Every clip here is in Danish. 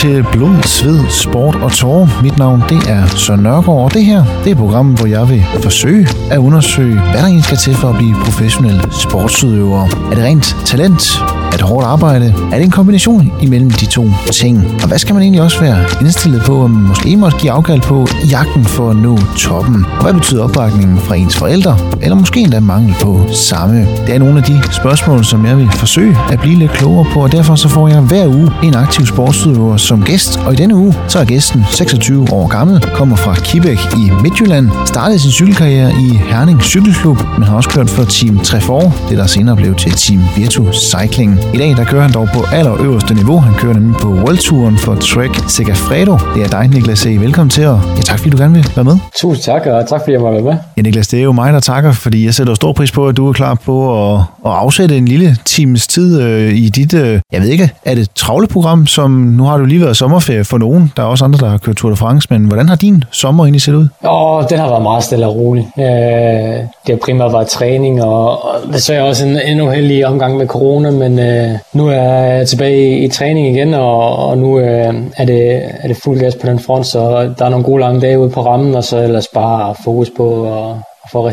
til Blod, Sved, Sport og Tårer. Mit navn det er Søren Nørgaard, og det her det er programmet, program, hvor jeg vil forsøge at undersøge, hvad der egentlig skal til for at blive professionel sportsudøver. Er det rent talent? Er det hårdt arbejde? Er det en kombination imellem de to ting? Og hvad skal man egentlig også være indstillet på, at man måske måtte give afkald på jagten for at nå toppen? Og hvad betyder opbakningen fra ens forældre? Eller måske endda mangel på samme? Det er nogle af de spørgsmål, som jeg vil forsøge at blive lidt klogere på, og derfor så får jeg hver uge en aktiv sportsudøver som gæst. Og i denne uge, så er gæsten 26 år gammel, kommer fra Kibæk i Midtjylland, startede sin cykelkarriere i Herning Cykelklub, men har også kørt for Team Trefor, det der senere blev til Team Virtu Cycling. I dag der kører han dog på allerøverste niveau. Han kører nemlig på World Touren for Trek Segafredo. Det er dig, Niklas E. Velkommen til, og ja, tak fordi du gerne vil være med. Tusind tak, og tak fordi jeg være med. Ja, Niklas, det er jo mig, der takker, fordi jeg sætter stor pris på, at du er klar på at, at afsætte en lille times tid øh, i dit, øh, jeg ved ikke, er det travle program, som nu har du lige været sommerferie for nogen. Der er også andre, der har kørt Tour de France, men hvordan har din sommer egentlig set ud? Åh, den har været meget stille og rolig. Øh, det har primært været træning, og, og desværre også en, en uheldig omgang med corona, men øh, Øh, nu er jeg tilbage i, i træning igen, og, og nu øh, er, det, er det fuld gas på den front, så der er nogle gode lange dage ude på rammen, og så ellers bare fokus på at få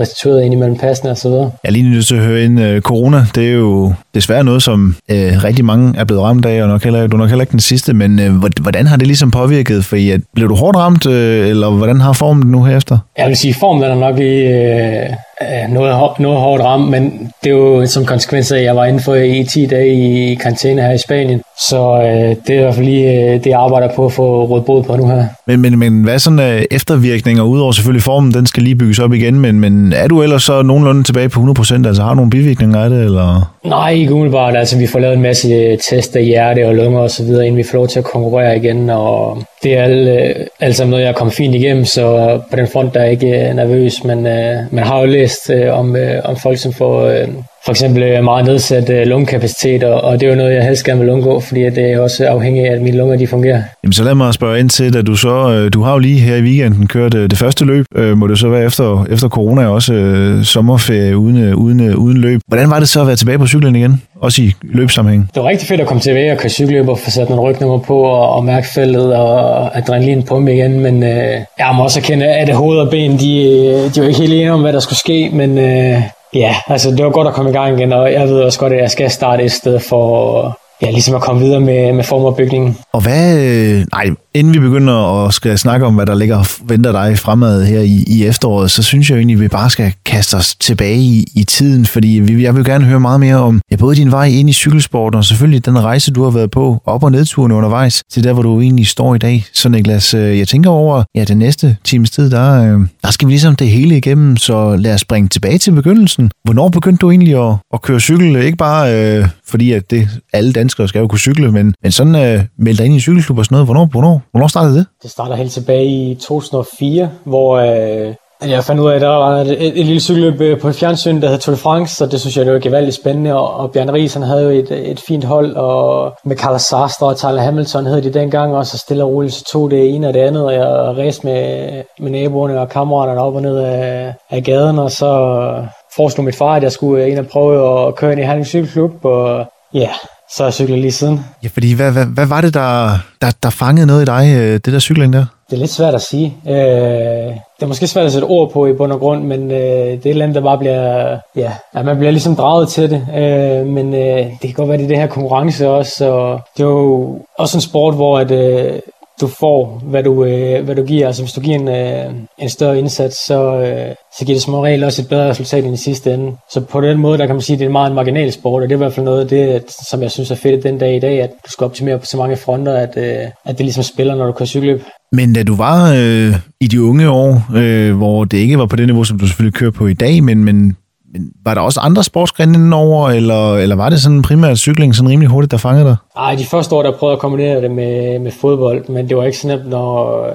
restitueret ind imellem passene og så videre. Jeg er lige nødt til at høre ind, uh, corona, det er jo desværre noget, som uh, rigtig mange er blevet ramt af, og nok heller, du er nok heller ikke den sidste, men uh, hvordan har det ligesom påvirket? For at, blev du hårdt ramt, uh, eller hvordan har formen nu herefter? Jeg vil sige, formen er nok i uh, noget, noget hårdt ramt, men det er jo som konsekvens af, at jeg var inden for i 10 dage i karantæne her i Spanien. Så øh, det er i hvert fald lige øh, det, jeg arbejder på at få råd bod på nu her. Men, men, men hvad er sådan øh, eftervirkninger, udover selvfølgelig formen, den skal lige bygges op igen, men, men er du ellers så nogenlunde tilbage på 100%? Altså har du nogle bivirkninger af det? Eller? Nej, ikke umiddelbart. Altså vi får lavet en masse øh, test af hjerte og lunger osv., inden vi får lov til at konkurrere igen, og det er alt, øh, alt sammen noget, jeg er kommet fint igennem, så på den front der er jeg ikke øh, nervøs, men uh, man har jo læst uh, om, uh, om folk, som får uh, for eksempel meget nedsat uh, lungekapacitet, og, og det er jo noget, jeg helst gerne vil undgå, fordi det er også afhængigt af, at mine lunger de fungerer. Jamen så lad mig spørge ind til, at du så, du har jo lige her i weekenden kørt det første løb, må det så være efter, efter corona også sommerferie uden, uden, uden løb. Hvordan var det så at være tilbage på cyklen igen? Også i løbsammenhæng? Det var rigtig fedt at komme tilbage og køre cykelløb og få sat nogle rygnummer på og, og mærke feltet og adrenalin på mig igen, men øh, jeg må også erkende, at det hoved og ben, de, øh, de var ikke helt enige om, hvad der skulle ske, men øh, ja, altså det var godt at komme i gang igen, og jeg ved også godt, at jeg skal starte et sted for ja, ligesom at komme videre med, med form Og hvad, øh, nej, inden vi begynder at skal snakke om, hvad der ligger og venter dig fremad her i, i efteråret, så synes jeg egentlig, at vi bare skal kaste os tilbage i, i tiden, fordi vi, jeg vil gerne høre meget mere om ja, både din vej ind i cykelsporten, og selvfølgelig den rejse, du har været på, op- og nedturene undervejs, til der, hvor du egentlig står i dag. Så Niklas, øh, jeg tænker over, ja, den næste times tid, der, øh, der skal vi ligesom det hele igennem, så lad os springe tilbage til begyndelsen. Hvornår begyndte du egentlig at, at køre cykel? Ikke bare øh, fordi, at det alle danskere skal jo kunne cykle, men, men sådan øh, melde dig ind i cykelklub og sådan noget. Hvornår, hvornår Hvornår startede det? Det starter helt tilbage i 2004, hvor øh, jeg fandt ud af, at der var et, et, et lille cykelløb øh, på et fjernsyn, der hed Tour de France, og det synes jeg, det var gevaldigt spændende, og, og Bjørn Ries, han havde jo et, et fint hold, og med Carlos Sastre og Tyler Hamilton hed de dengang, og så stille og roligt, så tog det ene og det andet, og jeg rejste med, med naboerne og kammeraterne op og ned af, af gaden, og så foreslog mit far, at jeg skulle ind og prøve at køre ind i Herning Cykelklub, og ja, så jeg cykler lige siden. Ja, fordi hvad, hvad, hvad var det, der, der, der fangede noget i dig, øh, det der cykling der? Det er lidt svært at sige. Øh, det er måske svært at sætte ord på i bund og grund, men øh, det er et eller andet, der bare bliver... Ja, at man bliver ligesom draget til det. Øh, men øh, det kan godt være, det er det her konkurrence også. Og det er jo også en sport, hvor at, øh, du får, hvad du, øh, hvad du giver. Altså hvis du giver en, øh, en større indsats, så, øh, så giver det som regel også et bedre resultat i sidste ende. Så på den måde, der kan man sige, at det er meget en marginal sport, og det er i hvert fald noget af det, som jeg synes er fedt den dag i dag, at du skal optimere på så mange fronter, at, øh, at det ligesom spiller, når du kører cykelløb. Men da du var øh, i de unge år, øh, hvor det ikke var på det niveau, som du selvfølgelig kører på i dag, men, men men var der også andre sportsgrene over, eller, eller var det sådan primært cykling sådan rimelig hurtigt, der fangede dig? Nej, de første år, der prøvede jeg at kombinere det med, med fodbold, men det var ikke så nemt, når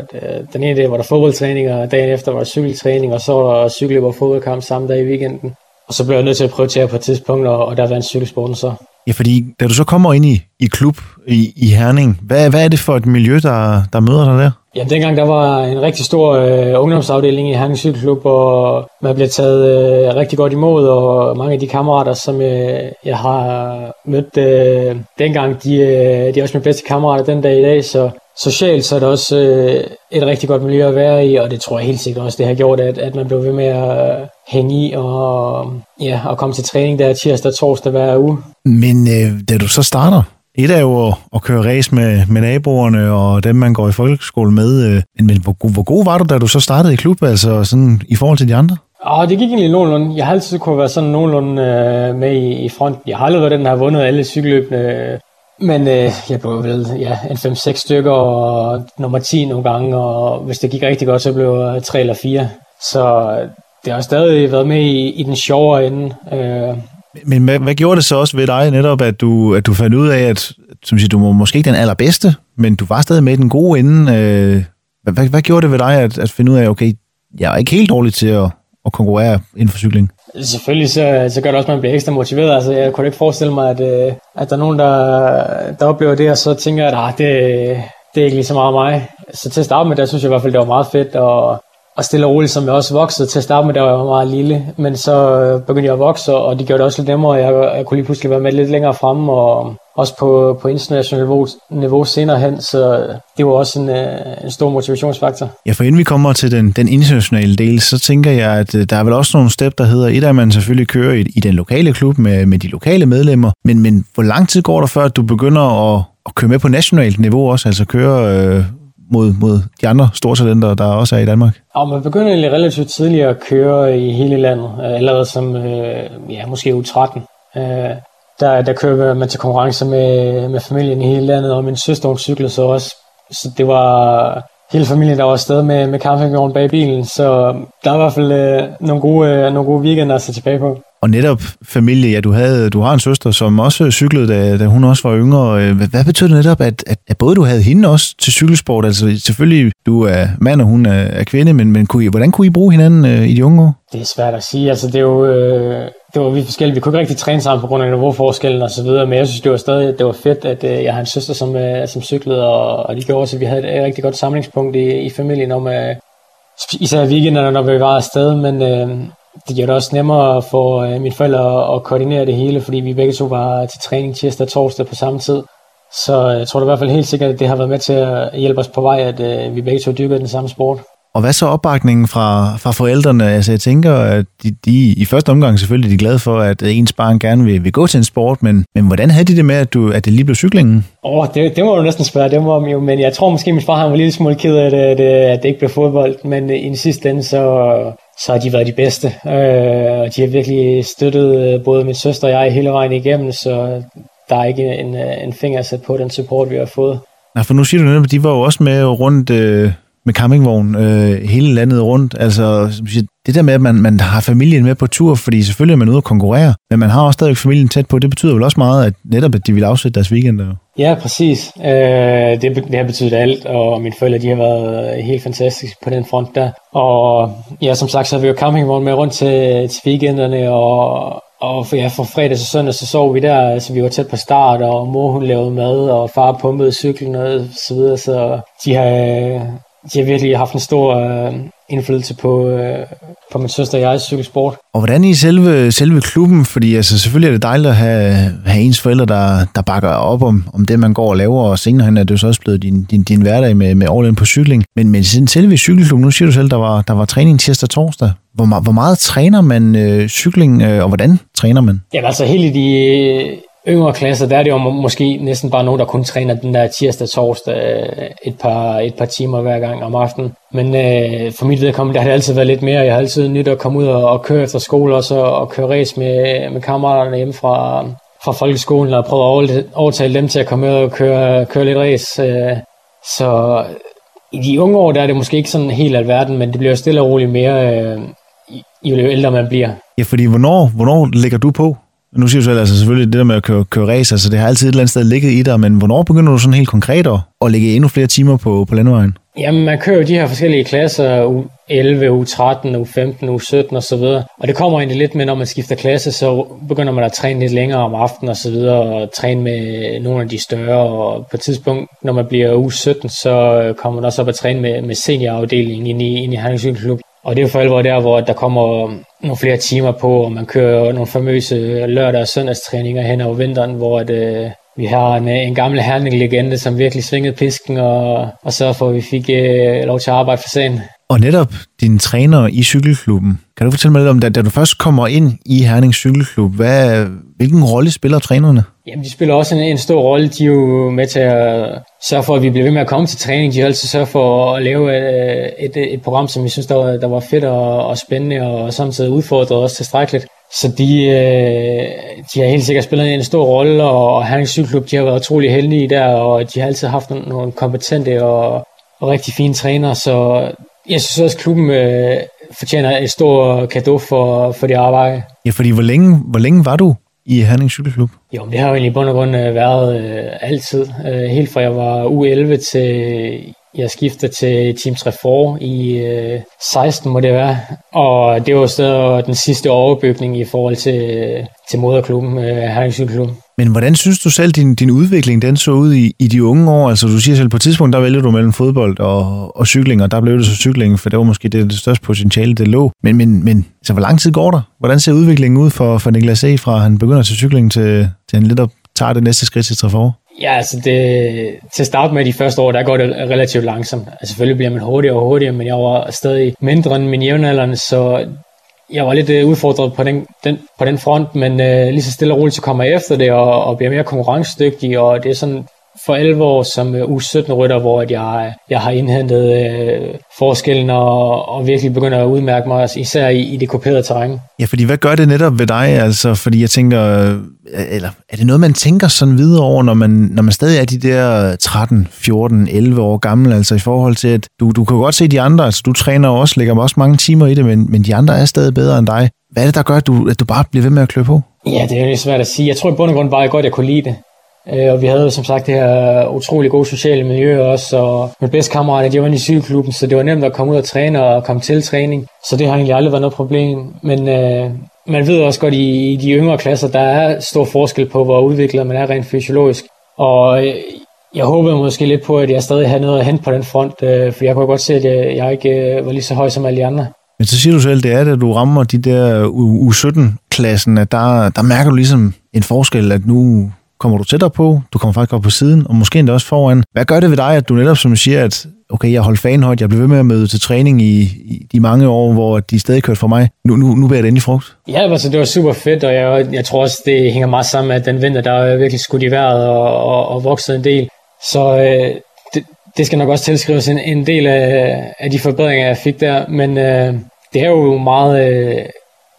den ene dag var der fodboldtræning, og dagen efter var der cykeltræning, og så var der cykeløb og fodboldkamp samme dag i weekenden. Og så blev jeg nødt til at prioritere på et tidspunkt, og, og der var en cykelsporten så. Ja, fordi da du så kommer ind i, i klub i, i Herning, hvad, hvad er det for et miljø, der, der møder dig der? Ja, dengang der var en rigtig stor øh, ungdomsafdeling i Herning Cykelklub, og man blev taget øh, rigtig godt imod, og mange af de kammerater, som øh, jeg har mødt øh, dengang, de, øh, de er også mine bedste kammerater den dag i dag, så socialt så er det også øh, et rigtig godt miljø at være i, og det tror jeg helt sikkert også, det har gjort, at, at man blev ved med at øh, hænge i og, ja, og komme til træning der tirsdag og torsdag hver uge. Men øh, da du så starter, et er jo at, at køre race med, med naboerne og dem, man går i folkeskole med. Men, men hvor, hvor god var du, da du så startede i klub, altså sådan i forhold til de andre? Ja, det gik egentlig nogenlunde. Jeg har altid kunne være sådan nogenlunde øh, med i, i fronten. Jeg har aldrig været den, der har vundet alle cykelløbene. Men øh, jeg blev vel ja, en 5-6 stykker og nummer 10 nogle gange, og hvis det gik rigtig godt, så blev jeg 3 eller 4. Så øh, det har stadig været med i, i den sjovere ende. Øh, men hvad, hvad gjorde det så også ved dig netop, at du, at du fandt ud af, at som siger, du var måske ikke den allerbedste, men du var stadig med i den gode ende. Øh, hvad, hvad, gjorde det ved dig at, at finde ud af, okay, jeg er ikke helt dårlig til at, at konkurrere inden for cykling? Selvfølgelig så, så gør det også, at man bliver ekstra motiveret. Altså, jeg kunne ikke forestille mig, at, øh, at der er nogen, der, der oplever det, og så tænker jeg, at ah, det, det er ikke lige så meget mig. Så til at starte med, der synes jeg i hvert fald, det var meget fedt, og og stille og roligt, som jeg også voksede til at starte med, da jeg var meget lille, men så øh, begyndte jeg at vokse, og det gjorde det også lidt nemmere, jeg, jeg kunne lige pludselig være med lidt længere frem, og også på, på internationalt niveau, niveau senere hen, så øh, det var også en, øh, en stor motivationsfaktor. Ja, for inden vi kommer til den, den internationale del, så tænker jeg, at der er vel også nogle step, der hedder, et af man selvfølgelig kører i, i den lokale klub med, med de lokale medlemmer, men, men hvor lang tid går der før, at du begynder at, at køre med på nationalt niveau også, altså køre øh, mod, mod de andre store talenter, der også er i Danmark? Ja, man begynder egentlig relativt tidligt at køre i hele landet, øh, allerede som øh, ja, måske U13. Øh, der, der kører man til konkurrencer med, med familien i hele landet, og min søster hun cyklede så også. Så det var hele familien, der var afsted med, med campingvognen bag bilen, så der er i hvert fald øh, nogle, gode, øh, nogle gode weekender at se tilbage på. Og netop familie, ja, du, havde, du har en søster, som også cyklede, da, da hun også var yngre. Øh, hvad, hvad betød det netop, at, at, at både du havde hende også til cykelsport? Altså selvfølgelig, du er mand, og hun er, er kvinde, men, men kunne I, hvordan kunne I bruge hinanden øh, i de unge år? Det er svært at sige. Altså, det er jo... Øh det var vi forskellige. Vi kunne ikke rigtig træne sammen på grund af niveauforskellen og så videre, men jeg synes, det var stadig det var fedt, at øh, jeg har en søster, som, øh, som cyklede, og, og det gjorde også, at vi havde et rigtig godt samlingspunkt i, i familien om, øh, især i weekenderne, når vi var afsted, men øh, det gjorde det også nemmere for øh, mine forældre at koordinere det hele, fordi vi begge to var til træning tirsdag og torsdag på samme tid. Så jeg tror da i hvert fald helt sikkert, at det har været med til at hjælpe os på vej, at øh, vi begge to dyrker den samme sport. Og hvad så opbakningen fra, fra forældrene? Altså jeg tænker, at de, de i første omgang selvfølgelig er glade for, at ens barn gerne vil, vil gå til en sport, men, men hvordan havde de det med, at, du, at det lige blev cyklingen? Åh, oh, det, det må du næsten spørge dem om jo, men jeg tror måske, at min far han var lidt smule ked af, det, at, at det ikke blev fodbold, men i den sidste ende, så, så har de været de bedste. Øh, og de har virkelig støttet øh, både min søster og jeg hele vejen igennem, så der er ikke en, øh, en finger sat på den support, vi har fået. Nej, for nu siger du netop, at de var jo også med rundt øh, med campingvogn øh, hele landet rundt. Altså, det der med, at man, man har familien med på tur, fordi selvfølgelig er man ude og konkurrere, men man har også stadig familien tæt på. Det betyder vel også meget, at netop at de vil afsætte deres weekender. Ja, præcis. Øh, det, det har betydet alt, og mine forældre de har været helt fantastiske på den front der. Og ja, som sagt, så har vi jo campingvogn med rundt til, til weekenderne, og, og for, ja, fra fredag til søndag, så sov vi der, altså vi var tæt på start, og mor hun lavede mad, og far pumpede cyklen og så videre, så de har, de har virkelig haft en stor øh, indflydelse på, øh, på min søster og jeg cykelsport. Og hvordan i selve, selve klubben? Fordi altså, selvfølgelig er det dejligt at have, have ens forældre, der, der bakker op om, om det, man går og laver, og senere hen er det jo så også blevet din, din, din hverdag med, med all på cykling. Men, men selve cykelklubben, nu siger du selv, der var, der var træning tirsdag og torsdag. Hvor, hvor meget træner man øh, cykling, øh, og hvordan træner man? Ja, altså hele de yngre klasser, der er det jo måske næsten bare nogen, der kun træner den der tirsdag torsdag øh, et par, et par timer hver gang om aftenen. Men øh, for mit vedkommende, der har det altid været lidt mere. Jeg har altid nyt at komme ud og, og køre efter skole også, og, og køre race med, med kammeraterne hjemme fra, fra folkeskolen, og prøve at overtale dem til at komme ud og køre, køre lidt race. Øh, så i de unge år, der er det måske ikke sådan helt alverden, men det bliver stille og roligt mere, øh, jo ældre man bliver. Ja, fordi hvornår, hvornår lægger du på? Nu siger du selv, altså selvfølgelig det der med at køre, køre race, altså det har altid et eller andet sted ligget i dig, men hvornår begynder du sådan helt konkret at, at lægge endnu flere timer på, på landevejen? Jamen, man kører jo de her forskellige klasser, u 11, u 13, u 15, u 17 og så videre. Og det kommer egentlig lidt med, når man skifter klasse, så begynder man at træne lidt længere om aftenen og så videre, og træne med nogle af de større. Og på et tidspunkt, når man bliver u 17, så øh, kommer man også op at træne med, med seniorafdelingen ind i, ind i Herning Klub. Og det er jo for alvor der, hvor der kommer nogle flere timer på, og man kører nogle famøse lørdag- og søndagstræninger hen over vinteren, hvor det, øh, vi har en, øh, en gammel herning-legende, som virkelig svingede pisken og, og så for, at vi fik øh, lov til at arbejde for sagen. Og netop din træner i cykelklubben, kan du fortælle mig lidt om, da, da du først kommer ind i Herning Cykelklub, hvad, hvilken rolle spiller trænerne? Jamen, de spiller også en, en stor rolle. De er jo med til at sørge for, at vi bliver ved med at komme til træning. De har altid sørget for at lave et, et, et program, som vi synes, der var, der var fedt og, og spændende, og samtidig udfordret os tilstrækkeligt. Så de, øh, de har helt sikkert spillet en stor rolle, og Herning Cykelklub de har været utrolig heldige der, og de har altid haft nogle, nogle kompetente og, og rigtig fine trænere, så jeg synes også, at klubben øh, fortjener et stort gave for, for det arbejde. Ja, fordi hvor længe, hvor længe var du i Herning Cykelklub? Jo, det har jo egentlig i bund og grund øh, været øh, altid. Øh, helt fra jeg var U11 til jeg skiftede til Team Trefor i øh, 16, må det være. Og det var stadig den sidste overbygning i forhold til, til moderklubben, øh, Herning Cykelklub. Men hvordan synes du selv, din, din udvikling den så ud i, i de unge år? Altså du siger selv, på et tidspunkt, der vælger du mellem fodbold og, og cykling, og der blev det så cykling, for det var måske det, det største potentiale, det lå. Men, men, men så hvor lang tid går der? Hvordan ser udviklingen ud for, for Niklas E. fra han begynder til cykling til, til han lidt op tager det næste skridt til Trefor? Ja, altså det, til at starte med de første år, der går det relativt langsomt. Altså selvfølgelig bliver man hurtigere og hurtigere, men jeg var stadig mindre end min jævnaldrende, så jeg var lidt øh, udfordret på den, den, på den front, men øh, lige så stille og roligt så kommer jeg efter det og, og bliver mere konkurrencedygtig, og det er sådan for 11 år som uh, U17-rytter, hvor at jeg, jeg har indhentet uh, forskellen og, og virkelig begynder at udmærke mig, især i, i det kuperede terræn. Ja, fordi hvad gør det netop ved dig? Altså, fordi jeg tænker, eller er det noget, man tænker sådan videre over, når man, når man stadig er de der 13, 14, 11 år gammel, altså i forhold til, at du, du kan godt se de andre, altså du træner også, lægger også mange timer i det, men, men de andre er stadig bedre end dig. Hvad er det, der gør, at du, at du bare bliver ved med at klø på? Ja, det er svært at sige. Jeg tror i bund og grund bare, at jeg godt jeg kunne lide det. Øh, og vi havde som sagt det her utrolig gode sociale miljø også, og mine bedste kammerater, de var inde i cykelklubben, så det var nemt at komme ud og træne og komme til træning. Så det har egentlig aldrig været noget problem. Men øh, man ved også godt, i, i de yngre klasser, der er stor forskel på, hvor udviklet man er rent fysiologisk. Og øh, jeg håbede måske lidt på, at jeg stadig havde noget at hente på den front, øh, for jeg kunne godt se, at jeg, jeg ikke øh, var lige så høj som alle de andre. Men så siger du selv, det er, at du rammer de der U17-klassen, at der, der mærker du ligesom en forskel, at nu kommer du tættere på, du kommer faktisk op på siden, og måske endda også foran. Hvad gør det ved dig, at du netop som siger, at okay, jeg holdt fanen højt, jeg blev ved med at møde til træning i, i de mange år, hvor de stadig kørte for mig. Nu, nu, nu bliver det endelig frugt. Ja, altså, det var super fedt, og jeg, jeg tror også, det hænger meget sammen med, at den vinter, der er virkelig skudt i vejret og, og, og vokset en del. Så øh, det, det skal nok også tilskrives en, en del af, af de forbedringer, jeg fik der, men øh, det er jo meget... Øh,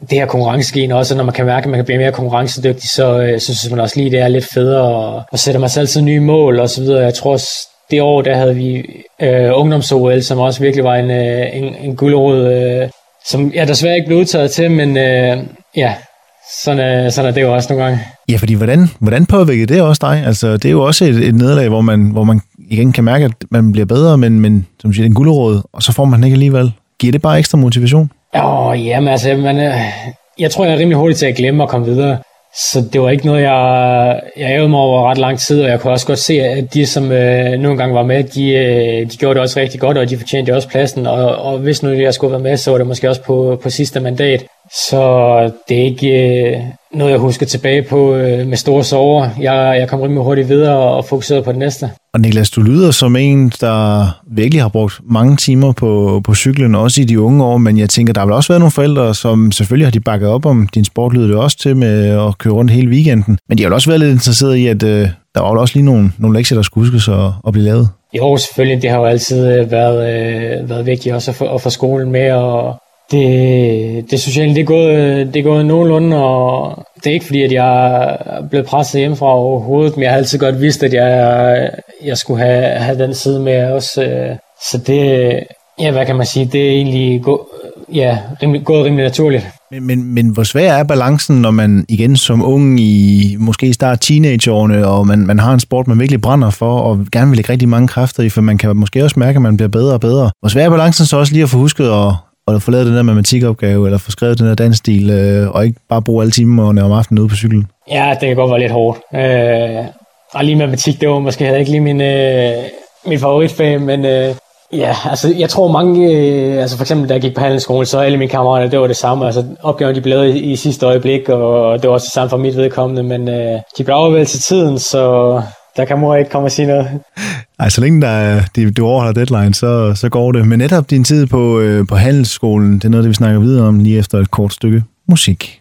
det her konkurrencegen også, når man kan mærke, at man kan blive mere konkurrencedygtig, så, øh, så synes man også lige, det er lidt federe, og, og sætter man sig altid nye mål og så videre. Jeg tror også, det år, der havde vi øh, ungdoms-OL, som også virkelig var en, øh, en, en guldråd, øh, som jeg desværre ikke blev udtaget til, men øh, ja, sådan, øh, sådan er det jo også nogle gange. Ja, fordi hvordan, hvordan påvirker det også dig? Altså, det er jo også et, et nederlag, hvor man, hvor man igen kan mærke, at man bliver bedre, men, men som siger, en guldråd, og så får man den ikke alligevel. Giver det bare ekstra motivation? Åh, jamen altså, man, øh, jeg tror, jeg er rimelig hurtigt til at glemme at komme videre. Så det var ikke noget, jeg, jeg ævede mig over ret lang tid, og jeg kunne også godt se, at de, som øh, nogle gange var med, de, øh, de gjorde det også rigtig godt, og de fortjente også pladsen, og, og hvis nu jeg skulle være med, så var det måske også på, på sidste mandat. Så det er ikke øh, noget, jeg husker tilbage på øh, med store sorger. Jeg, jeg kom rimelig hurtigt videre og fokuserede på det næste. Og Niklas, du lyder som en, der virkelig har brugt mange timer på, på cyklen, også i de unge år, men jeg tænker, der har vel også været nogle forældre, som selvfølgelig har de bakket op om din sport, lyder det også til med at køre rundt hele weekenden. Men de har vel også været lidt interesseret i, at øh, der var også lige nogle, nogle lektier, der skulle huskes at, at blive lavet. Jo, selvfølgelig. Det har jo altid øh, været, øh, været vigtigt også at få, at få skolen med, og det, det synes det er gået, det er gået nogenlunde, og det er ikke fordi, at jeg er blevet presset hjemmefra overhovedet, men jeg har altid godt vidst, at jeg, jeg skulle have, have den side med også. Øh, så det, ja, hvad kan man sige, det er egentlig gå, ja, rimelig, gået rimelig naturligt. Men, men, men hvor svær er balancen, når man igen som ung i måske start teenageårene, og man, man har en sport, man virkelig brænder for, og gerne vil lægge rigtig mange kræfter i, for man kan måske også mærke, at man bliver bedre og bedre. Hvor svær er balancen så også lige at få husket at, og få lavet den der matematikopgave, eller få skrevet den der dansstil, øh, og ikke bare bruge alle timerne om aftenen ude på cyklen? Ja, det kan godt være lidt hårdt. Øh, og lige matematik, det var måske havde ikke lige min, øh, min favoritfag, men øh, Ja, altså jeg tror mange, øh, altså for eksempel da jeg gik på handelsskolen, så alle mine kammerater, det var det samme. Altså opgaven de blev i, i sidste øjeblik, og det var også det samme for mit vedkommende, men øh, de blev afvælt til tiden, så der kan mor ikke komme og sige noget. Ej, så længe der er, de, du overholder deadline, så, så går det. Men netop din tid på, øh, på handelsskolen, det er noget, det vi snakker videre om lige efter et kort stykke musik.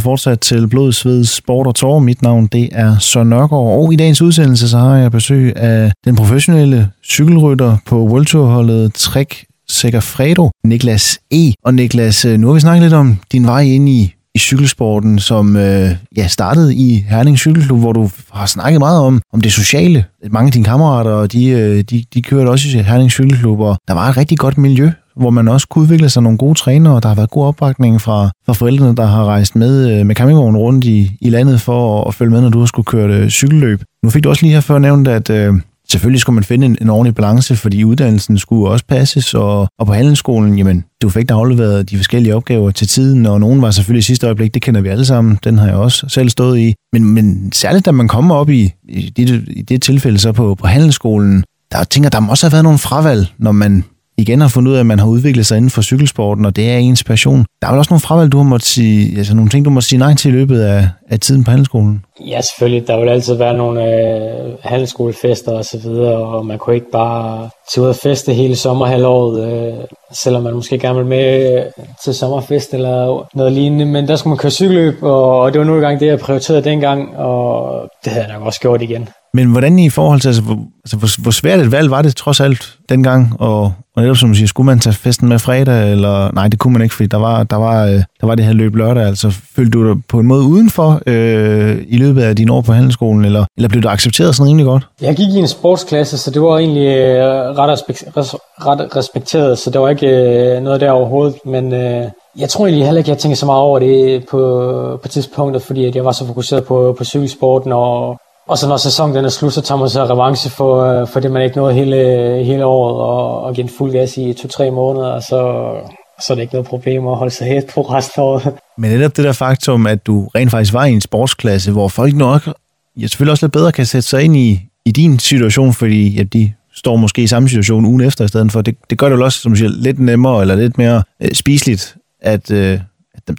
Fortsat til Blod, Sved, Sport og Tår. Mit navn det er Søren Nørgaard, og i dagens udsendelse så har jeg besøg af den professionelle cykelrytter på World Tour-holdet Trek Segafredo, Niklas E. Og Niklas, øh, nu har vi snakket lidt om din vej ind i, i cykelsporten, som øh, ja, startede i Herning Cykelklub, hvor du har snakket meget om, om det sociale. Mange af dine kammerater, de, øh, de, de kørte også i Herning Cykelklub, og der var et rigtig godt miljø hvor man også kunne udvikle sig nogle gode trænere, og der har været god opbakning fra, fra forældrene, der har rejst med, øh, med campingvognen rundt i, i landet for at, at følge med, når du har skulle køre øh, cykelløb. Nu fik du også lige her før nævnt, at øh, selvfølgelig skulle man finde en, en ordentlig balance, fordi uddannelsen skulle også passes, og, og på handelsskolen, jamen, du fik afleveret de forskellige opgaver til tiden, og nogen var selvfølgelig i sidste øjeblik, det kender vi alle sammen, den har jeg også selv stået i. Men, men særligt, da man kommer op i, i, det, i det tilfælde så på, på handelsskolen, der tænker, der må også have været nogle fravalg, når man igen har fundet ud af, at man har udviklet sig inden for cykelsporten, og det er ens passion. Der er vel også nogle fravalg, du har måttet sige, altså nogle ting, du må sige nej til i løbet af, af tiden på handelsskolen? Ja, selvfølgelig. Der vil altid være nogle øh, handelsskolefester og så videre, og man kunne ikke bare tage ud og feste hele sommerhalvåret, øh, selvom man måske gerne vil med øh, til sommerfest eller noget lignende, men der skulle man køre cykelløb, og det var nu gang det, jeg prioriterede dengang, og det havde jeg nok også gjort igen. Men hvordan i forhold til, altså, hvor, altså, hvor, hvor svært et valg var det trods alt dengang, og, og netop som du siger, skulle man tage festen med fredag, eller nej, det kunne man ikke, fordi der var, der var, øh, der var det her løb lørdag, altså følte du dig på en måde udenfor øh, i løbet af dine år på handelsskolen, eller, eller blev du accepteret sådan rimelig godt? Jeg gik i en sportsklasse, så det var egentlig øh, ret, ret respekteret, så det var ikke øh, noget der overhovedet, men øh, jeg tror egentlig heller ikke, jeg tænkte så meget over det på, på tidspunktet, fordi at jeg var så fokuseret på, på cykelsporten, og, og så når sæsonen den er slut, så tager man så revanche for, øh, for det, man ikke nåede hele, hele året, og, og give en fuld gas i to-tre måneder, og så, så er det ikke noget problem at holde sig helt på resten af året. Men netop det der faktum, at du rent faktisk var i en sportsklasse, hvor folk nok ja, selvfølgelig også lidt bedre kan sætte sig ind i, i din situation, fordi ja, de står måske i samme situation ugen efter i stedet for. Det, det gør det jo også, som siger, lidt nemmere eller lidt mere øh, spiseligt, at, øh,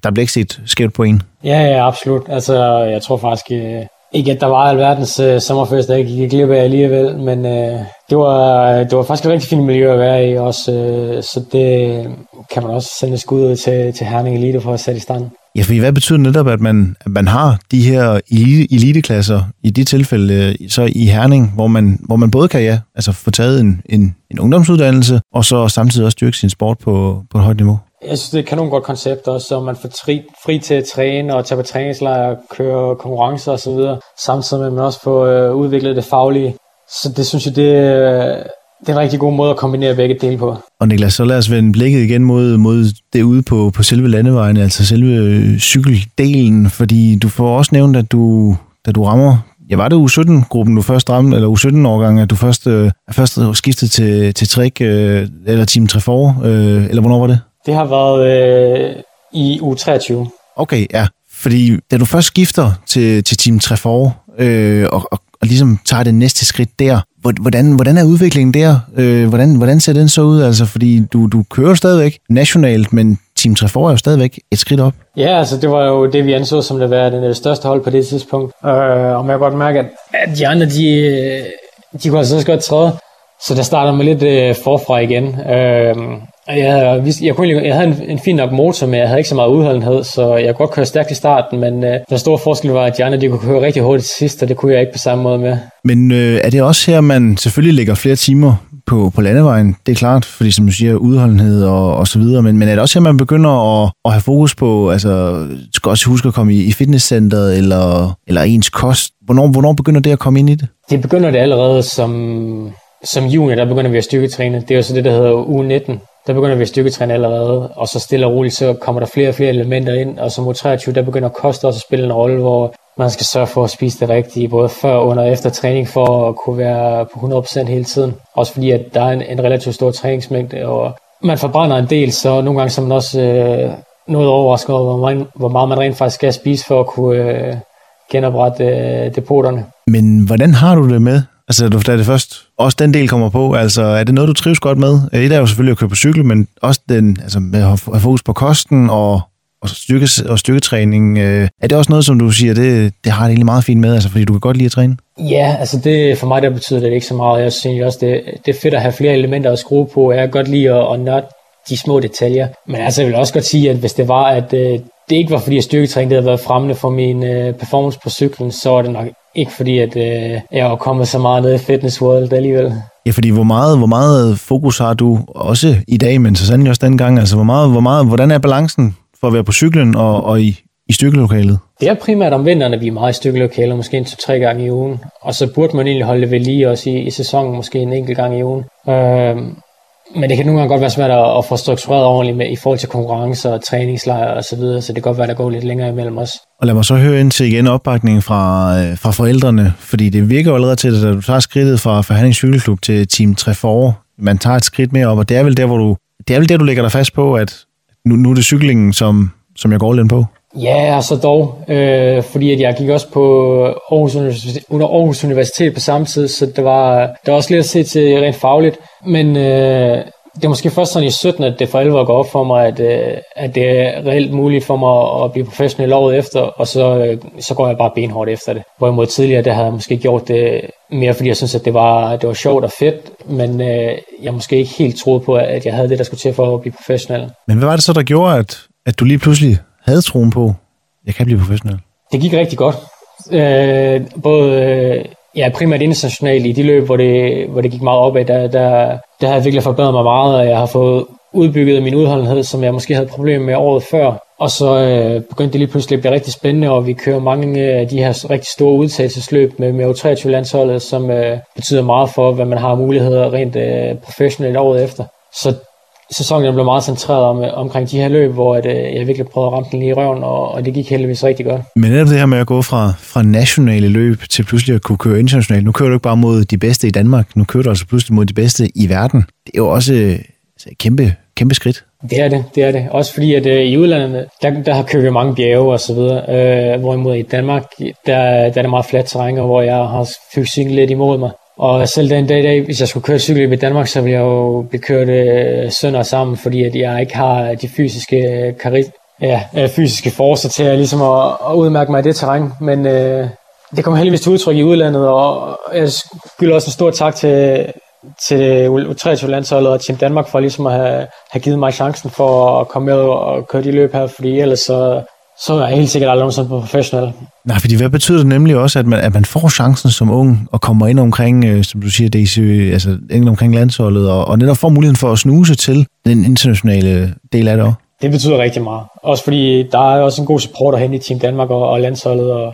der bliver ikke set skævt på en. Ja, ja, absolut. Altså, jeg tror faktisk, øh, ikke, at der var alverdens øh, sommerfest, der ikke gik glip af alligevel, men øh, det, var, øh, det var faktisk et rigtig fint miljø at være i også, øh, så det øh, kan man også sende skud ud til, til Herning Elite for at sætte i stand. Ja, for hvad betyder netop, at man, at man har de her elite, eliteklasser i de tilfælde, øh, så i Herning, hvor man, hvor man både kan ja, altså få taget en, en, en ungdomsuddannelse, og så samtidig også styrke sin sport på, på et højt niveau? Jeg synes, det er et kanon godt koncept også, så man får fri, fri til at træne og tage på træningslejr, køre konkurrencer osv., samtidig med at man også får øh, udviklet det faglige. Så det synes jeg, det, det er en rigtig god måde at kombinere begge dele på. Og Niklas, så lad os vende blikket igen mod, mod det ude på, på selve landevejen, altså selve øh, cykeldelen, fordi du får også nævnt, at du, da du rammer Ja, var det U17-gruppen, du først ramte, eller U17-årgang, at du først, øh, først skiftede til, til Trek, øh, eller Team Trefor, øh, eller hvornår var det? Det har været øh, i u 23. Okay, ja. Fordi da du først skifter til, til Team Trefort, øh, og, og, og ligesom tager det næste skridt der, hvordan, hvordan er udviklingen der? Øh, hvordan, hvordan ser den så ud? Altså, fordi du, du kører stadigvæk nationalt, men Team Trefort er jo stadigvæk et skridt op. Ja, altså det var jo det, vi anså som det var det største hold på det tidspunkt. Øh, og man kan godt mærke, at de andre, de, de kunne altså også godt træde. Så der starter med lidt øh, forfra igen. Øh, jeg jeg, kunne, jeg havde en, en fin nok motor, men jeg havde ikke så meget udholdenhed, så jeg kunne godt køre stærkt i starten, men øh, den store forskel var, at de andre de kunne køre rigtig hurtigt til sidst, og det kunne jeg ikke på samme måde med. Men øh, er det også her, man selvfølgelig lægger flere timer på, på landevejen? Det er klart, fordi som du siger, udholdenhed og, og så videre, men, men er det også her, man begynder at, at have fokus på, altså skal også huske at komme i, i fitnesscenteret eller, eller ens kost? Hvornår, hvornår begynder det at komme ind i det? Det begynder det allerede som, som junior, der begynder vi at styrketræne. Det er jo så det, der hedder u 19 der begynder vi at styrketræne allerede, og så stille og roligt, så kommer der flere og flere elementer ind, og som U23, der begynder kost også at spille en rolle, hvor man skal sørge for at spise det rigtige, både før, under og efter træning, for at kunne være på 100% hele tiden. Også fordi, at der er en, en relativt stor træningsmængde, og man forbrænder en del, så nogle gange så man også øh, noget overrasket over, hvor hvor meget man rent faktisk skal spise for at kunne øh, genoprette øh, depoterne. Men hvordan har du det med, Altså, da det først også den del kommer på, altså, er det noget, du trives godt med? Et er jo selvfølgelig at køre på cykel, men også den, altså, med at have fokus på kosten og, og, styrke, og styrketræning. Øh, er det også noget, som du siger, det, det har det egentlig meget fint med, altså, fordi du kan godt lide at træne? Ja, altså det, for mig der betyder det ikke så meget. Jeg synes også, det, det er fedt at have flere elementer at skrue på. Jeg kan godt lide at, at nørde de små detaljer. Men altså, jeg vil også godt sige, at hvis det var, at øh, det ikke var fordi, at styrketræning havde været fremmende for min øh, performance på cyklen, så er det nok ikke fordi, at øh, jeg er kommet så meget ned i fitness world alligevel. Ja, fordi hvor meget, hvor meget fokus har du også i dag, men så sandelig også dengang? Altså, hvor meget, hvor meget, hvordan er balancen for at være på cyklen og, og i, i stykkelokalet? Det er primært om vinteren, at vi er meget i stykkelokalet, måske en to-tre gange i ugen. Og så burde man egentlig holde det ved lige også i, i sæsonen, måske en enkelt gang i ugen. Øh, men det kan nogle gange godt være svært at, at få struktureret ordentligt med, i forhold til konkurrencer og træningslejre og så videre, så det kan godt være, der går lidt længere imellem os. Og lad mig så høre ind til igen opbakningen fra, øh, fra forældrene, fordi det virker jo allerede til, at du tager skridtet fra Forhandlings Cykelklub til Team 3 for man tager et skridt mere op, og det er vel der, hvor du, det er vel der, du lægger dig fast på, at nu, nu er det cyklingen, som, som jeg går lidt på? Ja, altså dog, øh, fordi at jeg gik også på Aarhus Universitet, under Aarhus Universitet på samme tid, så det var, det var også lidt at se til rent fagligt. Men øh, det er måske først sådan i 17, at det for alvor går op for mig, at, øh, at det er reelt muligt for mig at blive professionel året efter, og så, øh, så går jeg bare benhårdt efter det. Hvorimod tidligere, der havde jeg måske gjort det mere, fordi jeg synes, at det var, det var sjovt og fedt, men øh, jeg måske ikke helt troede på, at jeg havde det, der skulle til for at blive professionel. Men hvad var det så, der gjorde, at, at du lige pludselig havde troen på, jeg kan blive professionel? Det gik rigtig godt. Øh, både øh, ja, primært internationalt i de løb, hvor det, hvor det gik meget opad, der, der, der har jeg virkelig forbedret mig meget, og jeg har fået udbygget min udholdenhed, som jeg måske havde problemer med året før. Og så øh, begyndte det lige pludselig at blive rigtig spændende, og vi kører mange af de her rigtig store udtagelsesløb med, med U23-landsholdet, som øh, betyder meget for, hvad man har muligheder rent øh, professionelt året efter. Så sæsonen blev meget centreret om, omkring de her løb, hvor at, øh, jeg virkelig prøvede at ramme den lige i røven, og, og det gik heldigvis rigtig godt. Men netop det her med at gå fra, fra nationale løb til pludselig at kunne køre internationalt. Nu kører du ikke bare mod de bedste i Danmark, nu kører du altså pludselig mod de bedste i verden. Det er jo også et altså, kæmpe, kæmpe skridt. Det er det, det er det. Også fordi, at øh, i udlandet, der, der har kørt mange bjerge og så videre, øh, hvorimod i Danmark, der, der er det meget fladt terræn, hvor jeg har fysikken lidt imod mig. Og selv den dag i dag, hvis jeg skulle køre cykel i Danmark, så ville jeg jo blive kørt øh, sønder sammen, fordi at jeg ikke har de fysiske øh, karit ja, øh, fysiske forser til at, ligesom at, at udmærke mig i det terræn. Men øh, det kommer heldigvis til udtryk i udlandet, og jeg skylder også en stor tak til, til U23-landsholdet og Team Danmark for ligesom at have, have givet mig chancen for at komme med og køre de løb her, fordi ellers så, så er jeg helt sikkert aldrig på professionel. Nej, fordi hvad betyder det nemlig også, at man, at man får chancen som ung og kommer ind omkring, øh, som du siger, DC, altså ind omkring landsholdet, og, og netop får muligheden for at snuse til den internationale del af det også? Det betyder rigtig meget. Også fordi der er også en god support hen i Team Danmark og, og landsholdet. Og,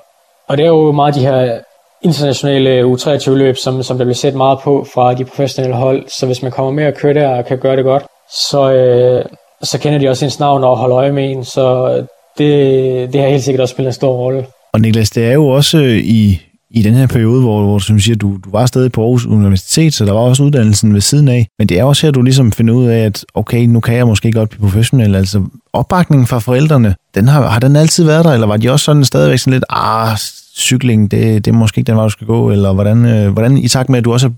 og det er jo meget de her internationale U23-løb, som, som der bliver set meget på fra de professionelle hold. Så hvis man kommer med at køre der og kan gøre det godt, så, øh, så kender de også ens navn og holder øje med en. Så det, det har helt sikkert også spillet en stor rolle. Og Niklas, det er jo også øh, i, i den her periode, hvor, hvor som du siger, du, du var stadig på Aarhus Universitet, så der var også uddannelsen ved siden af. Men det er også her, du ligesom finder ud af, at okay, nu kan jeg måske godt blive professionel. Altså opbakningen fra forældrene, den har, har den altid været der, eller var de også sådan stadigvæk sådan lidt, ah, cykling, det, det er måske ikke den vej, du skal gå, eller hvordan, øh, hvordan i takt med, at du også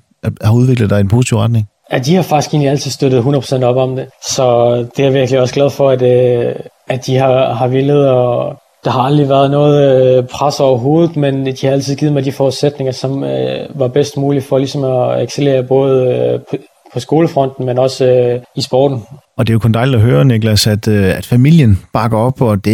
har udviklet dig i en positiv retning? Ja, de har faktisk egentlig altid støttet 100% op om det, så det er jeg virkelig også glad for, at, øh, at de har, har villet, og der har aldrig været noget øh, pres overhovedet, men de har altid givet mig de forudsætninger, som øh, var bedst muligt for ligesom at excellere både øh, på, på skolefronten, men også øh, i sporten. Og det er jo kun dejligt at høre, Niklas, at, øh, at familien bakker op, og det,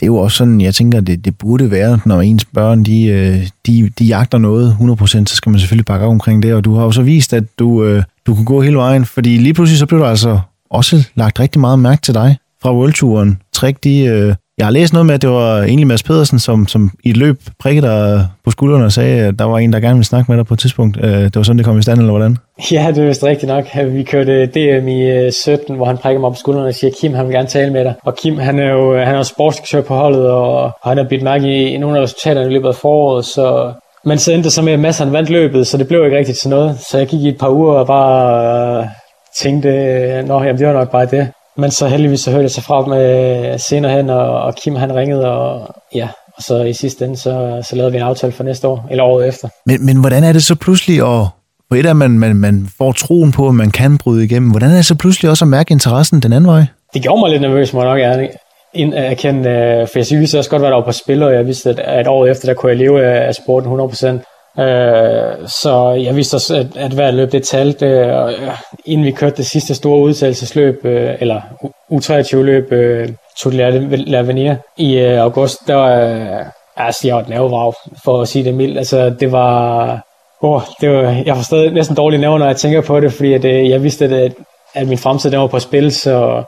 det er jo også sådan, jeg tænker, det, det burde være, når ens børn, de, øh, de, de jagter noget 100%, så skal man selvfølgelig bakke op omkring det, og du har jo så vist, at du, øh, du kunne gå hele vejen, fordi lige pludselig så blev der altså også lagt rigtig meget mærke til dig fra Worldturen. Træk de, øh, jeg har læst noget med, at det var egentlig Mads Pedersen, som, som i et løb prikkede dig på skuldrene og sagde, at der var en, der gerne ville snakke med dig på et tidspunkt. Øh, det var sådan, det kom i stand, eller hvordan? Ja, det er vist rigtigt nok. Øh, vi kørte øh, DM i 17, hvor han prikker mig på skuldrene og siger, Kim, han vil gerne tale med dig. Og Kim, han er jo han er sportsdirektør på holdet, og han har bidt mærke i nogle af resultaterne i løbet af foråret, så men så endte det så med, at Mads han vandt løbet, så det blev ikke rigtigt til noget. Så jeg gik i et par uger og bare tænkte, nå, jamen det var nok bare det. Men så heldigvis så hørte jeg sig fra med senere hen, og, og Kim han ringede, og ja, og så i sidste ende, så, så lavede vi en aftale for næste år, eller året efter. Men, men hvordan er det så pludselig at, på et af man, man, man får troen på, at man kan bryde igennem, hvordan er det så pludselig også at mærke interessen den anden vej? Det gjorde mig lidt nervøs, må jeg nok Øh, erkende, øh, for jeg vidste også godt, hvad der var på spil, og jeg vidste, at, at året efter, der kunne jeg leve af sporten 100%. Øh, så jeg vidste også, at, at hver løb det talte, og øh, inden vi kørte det sidste store udtagelsesløb, øh, eller U23-løb, øh, tog Lavenir i øh, august, der var, øh, altså, jeg var et nervevrag, for at sige det mildt. Altså, det var, oh, det var, jeg får stadig næsten dårlige nerver, når jeg tænker på det, fordi at, øh, jeg vidste, at, at min fremtid der var på spil, så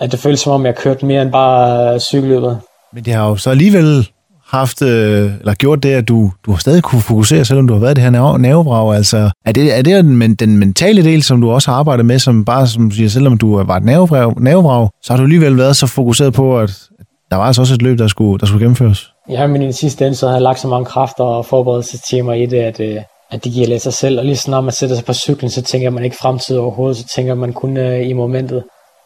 at det føltes som om, jeg kørte mere end bare cykelløbet. Men det har jo så alligevel haft, øh, eller gjort det, at du, du har stadig kunne fokusere, selvom du har været det her nervevrag? Altså, er det, er det den, den mentale del, som du også har arbejdet med, som bare, som siger, selvom du var et nervevrag, så har du alligevel været så fokuseret på, at der var altså også et løb, der skulle, der skulle gennemføres? Ja, men i den sidste ende, så har jeg lagt så mange kræfter og forberedelsestimer i det, at, øh, at det giver lidt sig selv. Og lige når man sætter sig på cyklen, så tænker man ikke fremtid overhovedet, så tænker man kun uh, i momentet.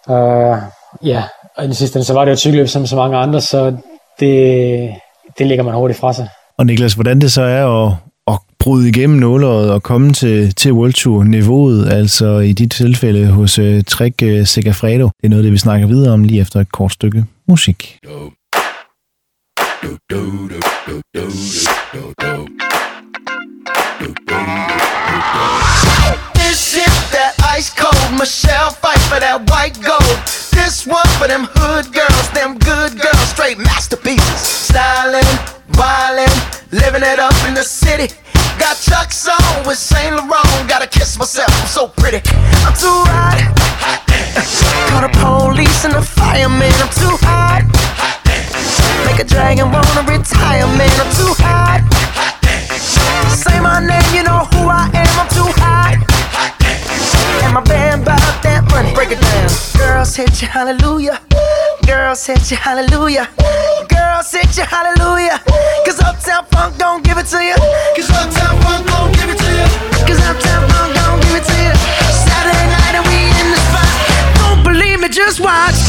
Uh, ja, og i den sidste ende, så var det jo et cykelløb som så mange andre, så det, det ligger man hurtigt fra sig. Og Niklas, hvordan det så er at, at bryde igennem nåleret og komme til, til World Tour-niveauet, altså i dit tilfælde hos uh, Trek uh, Segafredo. Det er noget, det vi snakker videre om lige efter et kort stykke musik. This is that ice Michelle fight for that white gold. This one for them hood girls, them good girls, straight masterpieces. Styling, wildin', living it up in the city. Got Chuck's on with Saint Laurent. Gotta kiss myself, I'm so pretty. I'm too hot. Call the police and the fireman. I'm too hot. Make a dragon wanna retire, man. I'm too hot. Say my name, you know Break it down. Girls hit you, hallelujah. Girls hit you, hallelujah. Girls hit you, hallelujah. Cause Uptown Funk don't give it to you. Cause Uptown Funk don't give it to you. Cause Uptown Funk don't give it to you. Saturday night and we in the spot. Don't believe me, just watch.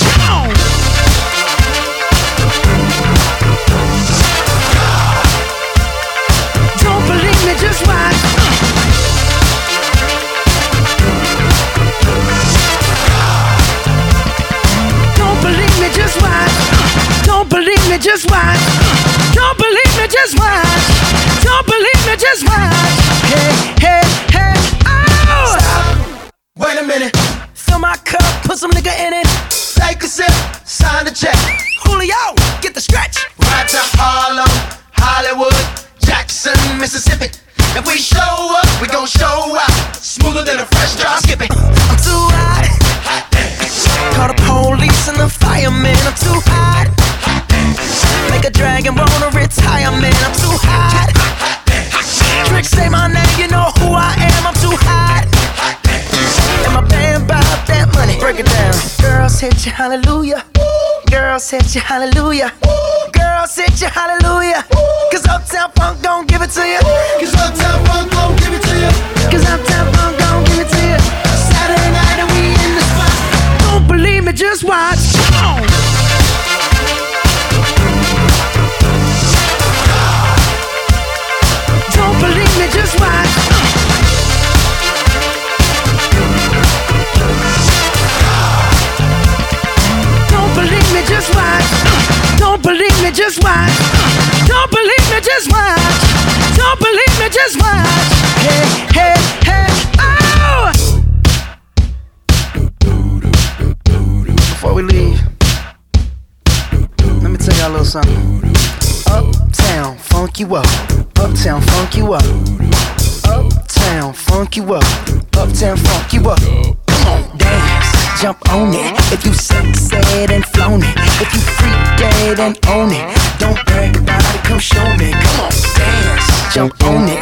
Me, just watch. Don't believe me, just watch. Don't believe me, just watch. Hey, hey, hey, oh! Stop. Wait a minute. Fill my cup, put some nigga in it. Take a sip, sign the check. Julio, get the stretch. Right to Harlem, Hollywood, Jackson, Mississippi. If we show up, we gon' show out. Smoother than a fresh drop skipping. I'm too hot. hot Call the police and the fireman. I'm too hot. Make a dragon wanna retire, man. I'm too hot. Tricks say my name, you know who I am. I'm too hot. And my band bout that money. Break it down. Girls hit you, hallelujah. Girls hit you, hallelujah. Girls hit you, hallelujah. Funk you up. Uptown, funk you up. Uptown, funk you up. Uptown, funk you up. Come on, dance, jump on it. If you said and flown it, if you freak dead and own it, don't brag about it. Come show me. Come on, dance, jump on it.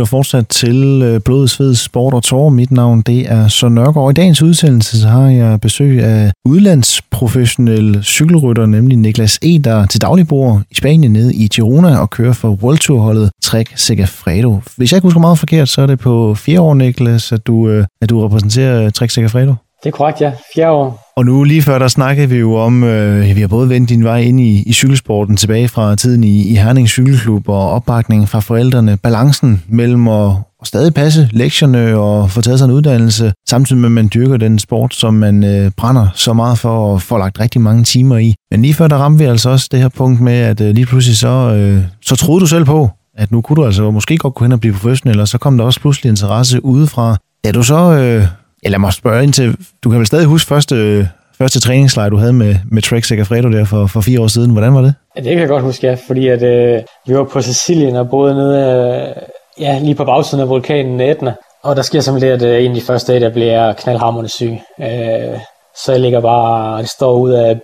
Lytter fortsat til øh, Blod, Sved, Sport og Tår. Mit navn det er Søren Nørgaard. I dagens udsendelse så har jeg besøg af udlandsprofessionel cykelrytter, nemlig Niklas E., der til daglig bor i Spanien nede i Girona og kører for World Tour-holdet Trek Segafredo. Hvis jeg ikke husker meget forkert, så er det på fire år, Niklas, at du, øh, at du repræsenterer Trek Segafredo. Det er korrekt, ja. Fjerde år. Og nu lige før, der snakkede vi jo om, øh, vi har både vendt din vej ind i, i cykelsporten tilbage fra tiden i, i Herning Cykelklub og opbakningen fra forældrene, balancen mellem at, at stadig passe lektierne og få taget sig en uddannelse, samtidig med, at man dyrker den sport, som man øh, brænder så meget for og får lagt rigtig mange timer i. Men lige før, der ramte vi altså også det her punkt med, at øh, lige pludselig så, øh, så troede du selv på, at nu kunne du altså måske godt gå hen og blive professionel, og så kom der også pludselig interesse udefra. Da du så, øh, eller må mig spørge ind til, du kan vel stadig huske første, første træningslejr, du havde med, med Trek Segafredo der for, for fire år siden. Hvordan var det? Ja, det kan jeg godt huske, ja, fordi at, øh, vi var på Sicilien og boede nede, øh, ja, lige på bagsiden af vulkanen Etna. Og der sker simpelthen det, at øh, en af de første dage, der bliver jeg knaldhamrende syg. Øh, så jeg ligger bare, det står ud af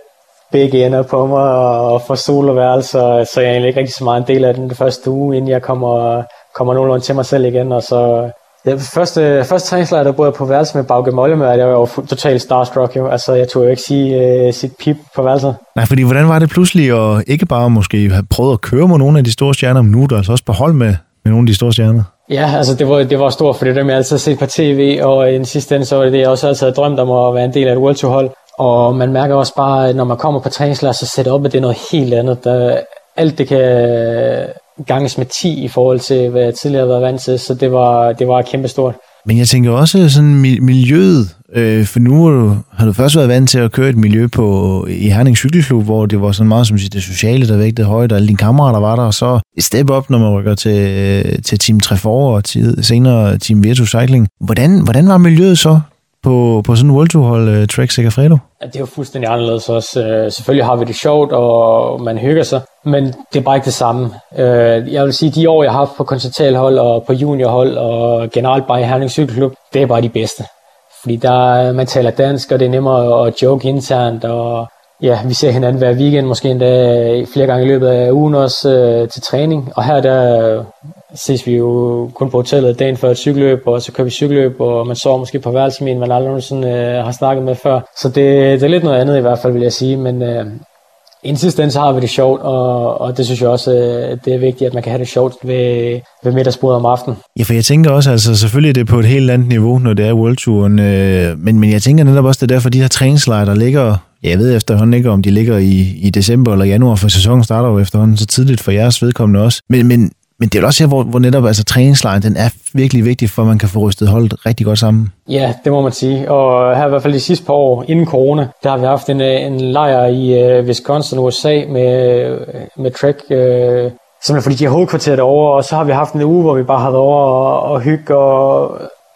begge ender på mig og får soloværelse, så jeg er egentlig ikke rigtig så meget en del af den første uge, inden jeg kommer, kommer nogenlunde til mig selv igen, og så Ja, første, første træningslejr, der boede jeg på værelse med Bauke Mollemør, jeg var jo totalt starstruck jo. Altså, jeg tog jo ikke sige uh, sit pip på værelset. Nej, fordi hvordan var det pludselig at ikke bare måske have prøvet at køre med nogle af de store stjerner, men nu er du altså også på hold med, med nogle af de store stjerner? Ja, altså det var, det var stort, for det dem, jeg altid har set på tv, og i den sidste ende, så var det det, jeg også altid havde drømt om at være en del af et World Tour hold. Og man mærker også bare, at når man kommer på træningslejr, så sætter op, at det er noget helt andet. Der, alt det kan ganges med 10 i forhold til, hvad jeg tidligere har været vant til, så det var, det var kæmpestort. Men jeg tænker også sådan miljøet, øh, for nu har du, har du først været vant til at køre et miljø på, øh, i Herning Cykelklub, hvor det var sådan meget som det sociale, der vægtede højt, og alle dine kammerater var der, og så et step op, når man rykker til, øh, til Team Trefor og til, senere Team Virtus Cycling. Hvordan, hvordan var miljøet så på, på sådan en World Tour hold, uh, Trek Segafredo? Ja, det er jo fuldstændig anderledes også. Uh, selvfølgelig har vi det sjovt, og man hygger sig, men det er bare ikke det samme. Uh, jeg vil sige, de år, jeg har haft på kontinentalhold og på juniorhold og generelt bare i Herning Cykelklub, det er bare de bedste. Fordi der, man taler dansk, og det er nemmere at joke internt, og ja, vi ser hinanden hver weekend, måske endda flere gange i løbet af ugen også øh, til træning. Og her der ses vi jo kun på hotellet dagen før et cykelløb, og så kører vi cykelløb, og man sover måske på værelse med en, man aldrig nogensinde øh, har snakket med før. Så det, det er lidt noget andet i hvert fald, vil jeg sige, men øh, i så har vi det sjovt, og, og det synes jeg også, øh, det er vigtigt, at man kan have det sjovt ved, ved middagsbordet om aftenen. Ja, for jeg tænker også, altså selvfølgelig er det på et helt andet niveau, når det er World Touren, øh, men, men jeg tænker netop også, det er derfor, de her træningslejre, der ligger, jeg ved efterhånden ikke, om de ligger i, i december eller januar, for sæsonen starter jo efterhånden så tidligt for jeres vedkommende også. Men, men men det er også her, hvor, hvor netop altså, træningslejen den er virkelig vigtig, for at man kan få rystet holdet rigtig godt sammen. Ja, det må man sige. Og her i hvert fald de sidste par år, inden corona, der har vi haft en, øh, en lejr i uh, Wisconsin, USA, med, øh, med Trek, uh, simpelthen fordi de har hovedkvarteret over, og så har vi haft en uge, hvor vi bare har været over og, og hygge og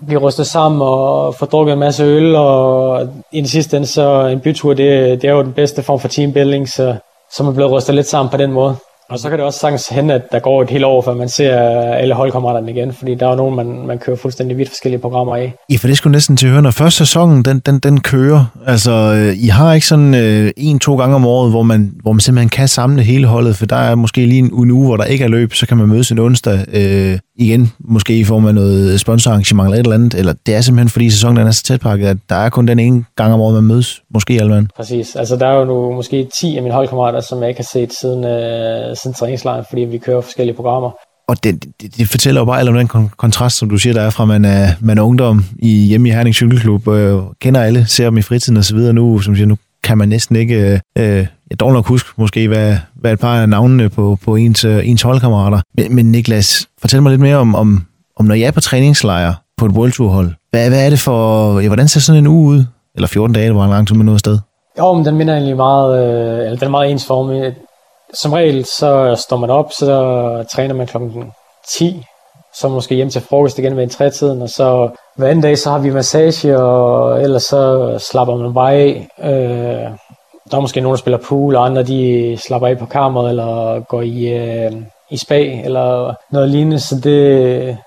blive rystet sammen og få drukket en masse øl, og i den sidste ende, så en bytur, det, det er jo den bedste form for teambuilding, så, så man bliver rystet lidt sammen på den måde. Og så kan det også sagtens hende, at der går et helt år, før man ser alle holdkammeraterne igen, fordi der er jo nogen, man, man kører fuldstændig vidt forskellige programmer af. Ja, for det skulle næsten til at høre, når første sæsonen, den, den, den kører. Altså, øh, I har ikke sådan øh, en-to gange om året, hvor man, hvor man simpelthen kan samle hele holdet, for der er måske lige en, en uge, hvor der ikke er løb, så kan man mødes en onsdag øh, igen, måske i form af noget sponsorarrangement eller et eller andet, eller det er simpelthen, fordi sæsonen er så tætpakket, at der er kun den ene gang om året, man mødes, måske Alman. Præcis, altså der er jo nu måske 10 af mine holdkammerater, som jeg ikke har set siden, øh, siden træningslejren, fordi vi kører forskellige programmer. Og det, det, det fortæller jo bare om den kontrast, som du siger, der er fra, man er, man er ungdom i, hjemme i Herning Cykelklub, øh, kender alle, ser dem i fritiden og så videre. Nu, som siger, nu kan man næsten ikke, øh, øh jeg dog nok huske måske, hvad, hvad et par af navnene på, på ens, øh, ens holdkammerater. Men, men Niklas, fortæl mig lidt mere om, om, om når jeg er på træningslejr på et World Tour hold. Hvad, hvad er det for, ja, hvordan ser sådan en uge ud? Eller 14 dage, var en lang tid med noget sted. Jo, men den minder egentlig meget, øh, eller den er meget ensformig som regel, så står man op, så træner man klokken 10, så måske hjem til frokost igen ved en trætiden, og så hver anden dag, så har vi massage, og ellers så slapper man bare af. Øh, der er måske nogen, der spiller pool, og andre de slapper af på kammeret, eller går i, øh, i spa, eller noget lignende, så det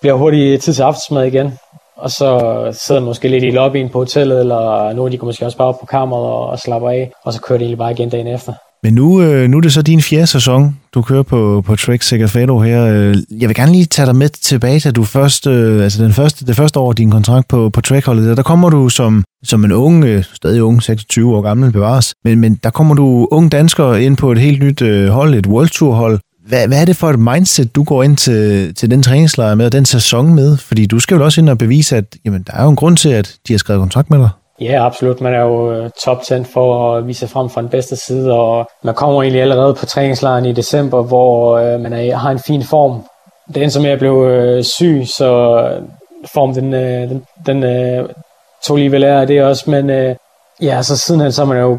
bliver hurtigt tid til aftensmad igen. Og så sidder man måske lidt i lobbyen på hotellet, eller nogle de går måske også bare op på kammeret og, og slapper af, og så kører det egentlig bare igen dagen efter. Men nu, øh, nu er det så din fjerde sæson, du kører på, på Trek Segafredo her. Øh, jeg vil gerne lige tage dig med tilbage til du først, øh, altså den første, det første år din kontrakt på, på Trek-holdet. Der kommer du som, som en ung, øh, stadig ung, 26 år gammel bevares, men, men der kommer du ung dansker ind på et helt nyt øh, hold, et World Tour hold. Hvad, hvad er det for et mindset, du går ind til, til den træningslejr med, og den sæson med? Fordi du skal jo også ind og bevise, at jamen, der er jo en grund til, at de har skrevet kontrakt med dig. Ja, absolut. Man er jo øh, top 10 for at vise frem fra den bedste side, og man kommer egentlig allerede på træningslejren i december, hvor øh, man er, har en fin form. Det endte som jeg blev øh, syg, så øh, form den, øh, den, den øh, tog lige vel af det også, men øh, ja, så sidenhen så har man jo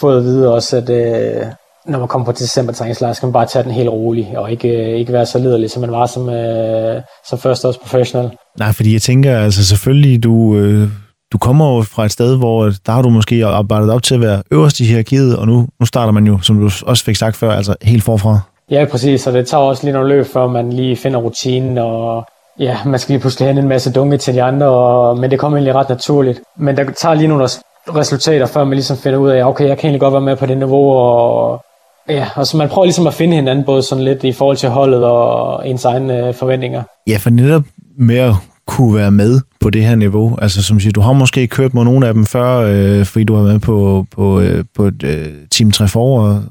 fået at vide også, at øh, når man kommer på december træningslejr, skal man bare tage den helt rolig, og ikke, øh, ikke være så liderlig, som man var som, øh, som førsteårs professional. Nej, fordi jeg tænker, altså selvfølgelig, du, øh, du kommer jo fra et sted, hvor der har du måske arbejdet op til at være øverst i hierarkiet, og nu, nu starter man jo, som du også fik sagt før, altså helt forfra. Ja, præcis, og det tager også lige nogle løb, før man lige finder rutinen, og ja, man skal lige pludselig have en masse dunke til de andre, og, men det kommer egentlig ret naturligt. Men der tager lige nogle resultater, før man ligesom finder ud af, okay, jeg kan egentlig godt være med på det niveau, og Ja, og så man prøver ligesom at finde hinanden både sådan lidt i forhold til holdet og ens egne øh, forventninger. Ja, for netop med at kunne være med på det her niveau. Altså som siger, du har måske kørt med nogle af dem før, øh, fordi du har været på, på, øh, på et øh, Team 3 for, og,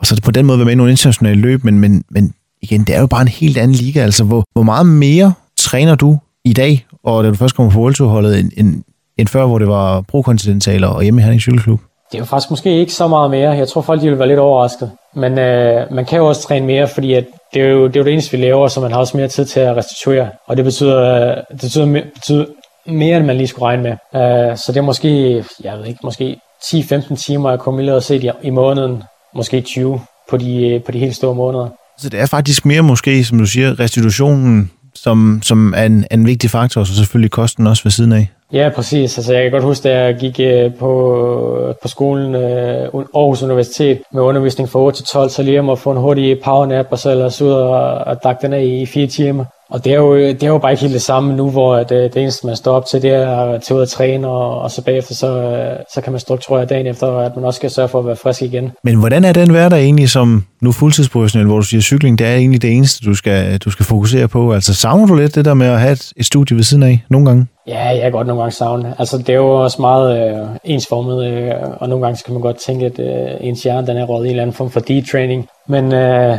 og så på den måde været med i nogle internationale løb, men, men, men igen, det er jo bare en helt anden liga. Altså, hvor, hvor meget mere træner du i dag, og da du først kommer på World Tour-holdet, end, end, end før, hvor det var pro-kontinentaler og hjemme i Herning Cykelklub? Det er jo faktisk måske ikke så meget mere. Jeg tror folk de vil være lidt overrasket. Men øh, man kan jo også træne mere, fordi at det, er jo, det er jo det eneste, vi laver, så man har også mere tid til at restituere. Og det betyder, øh, det betyder, betyder mere, end man lige skulle regne med. Uh, så det er måske, jeg ved ikke, måske 10-15 timer jeg kommer lige at se i, i måneden. Måske 20 på de, øh, på de helt store måneder. Så det er faktisk mere måske, som du siger, restitutionen, som, som er en, en vigtig faktor, og så selvfølgelig kosten også ved siden af. Ja, præcis. Altså, jeg kan godt huske, da jeg gik øh, på, på skolen øh, Aarhus Universitet med undervisning fra 8 til 12, så lige at få en hurtig powernap, og så ellers ud og, og dakke den af i fire timer. Og det er, jo, det er jo bare ikke helt det samme nu, hvor det, det eneste, man står op til, det er at tage ud og træne, og, og så bagefter, så, så kan man strukturere dagen efter, at man også skal sørge for at være frisk igen. Men hvordan er den hverdag egentlig som nu fuldtidsprofessionel, hvor du siger, at cykling, det er egentlig det eneste, du skal, du skal fokusere på? Altså savner du lidt det der med at have et, et studie ved siden af nogle gange? Ja, jeg er godt nogle gange savne. Altså, det er jo også meget øh, ensformet, øh, og nogle gange skal man godt tænke, at øh, ens hjerne den er rådet i en eller anden form for de-training. Men øh,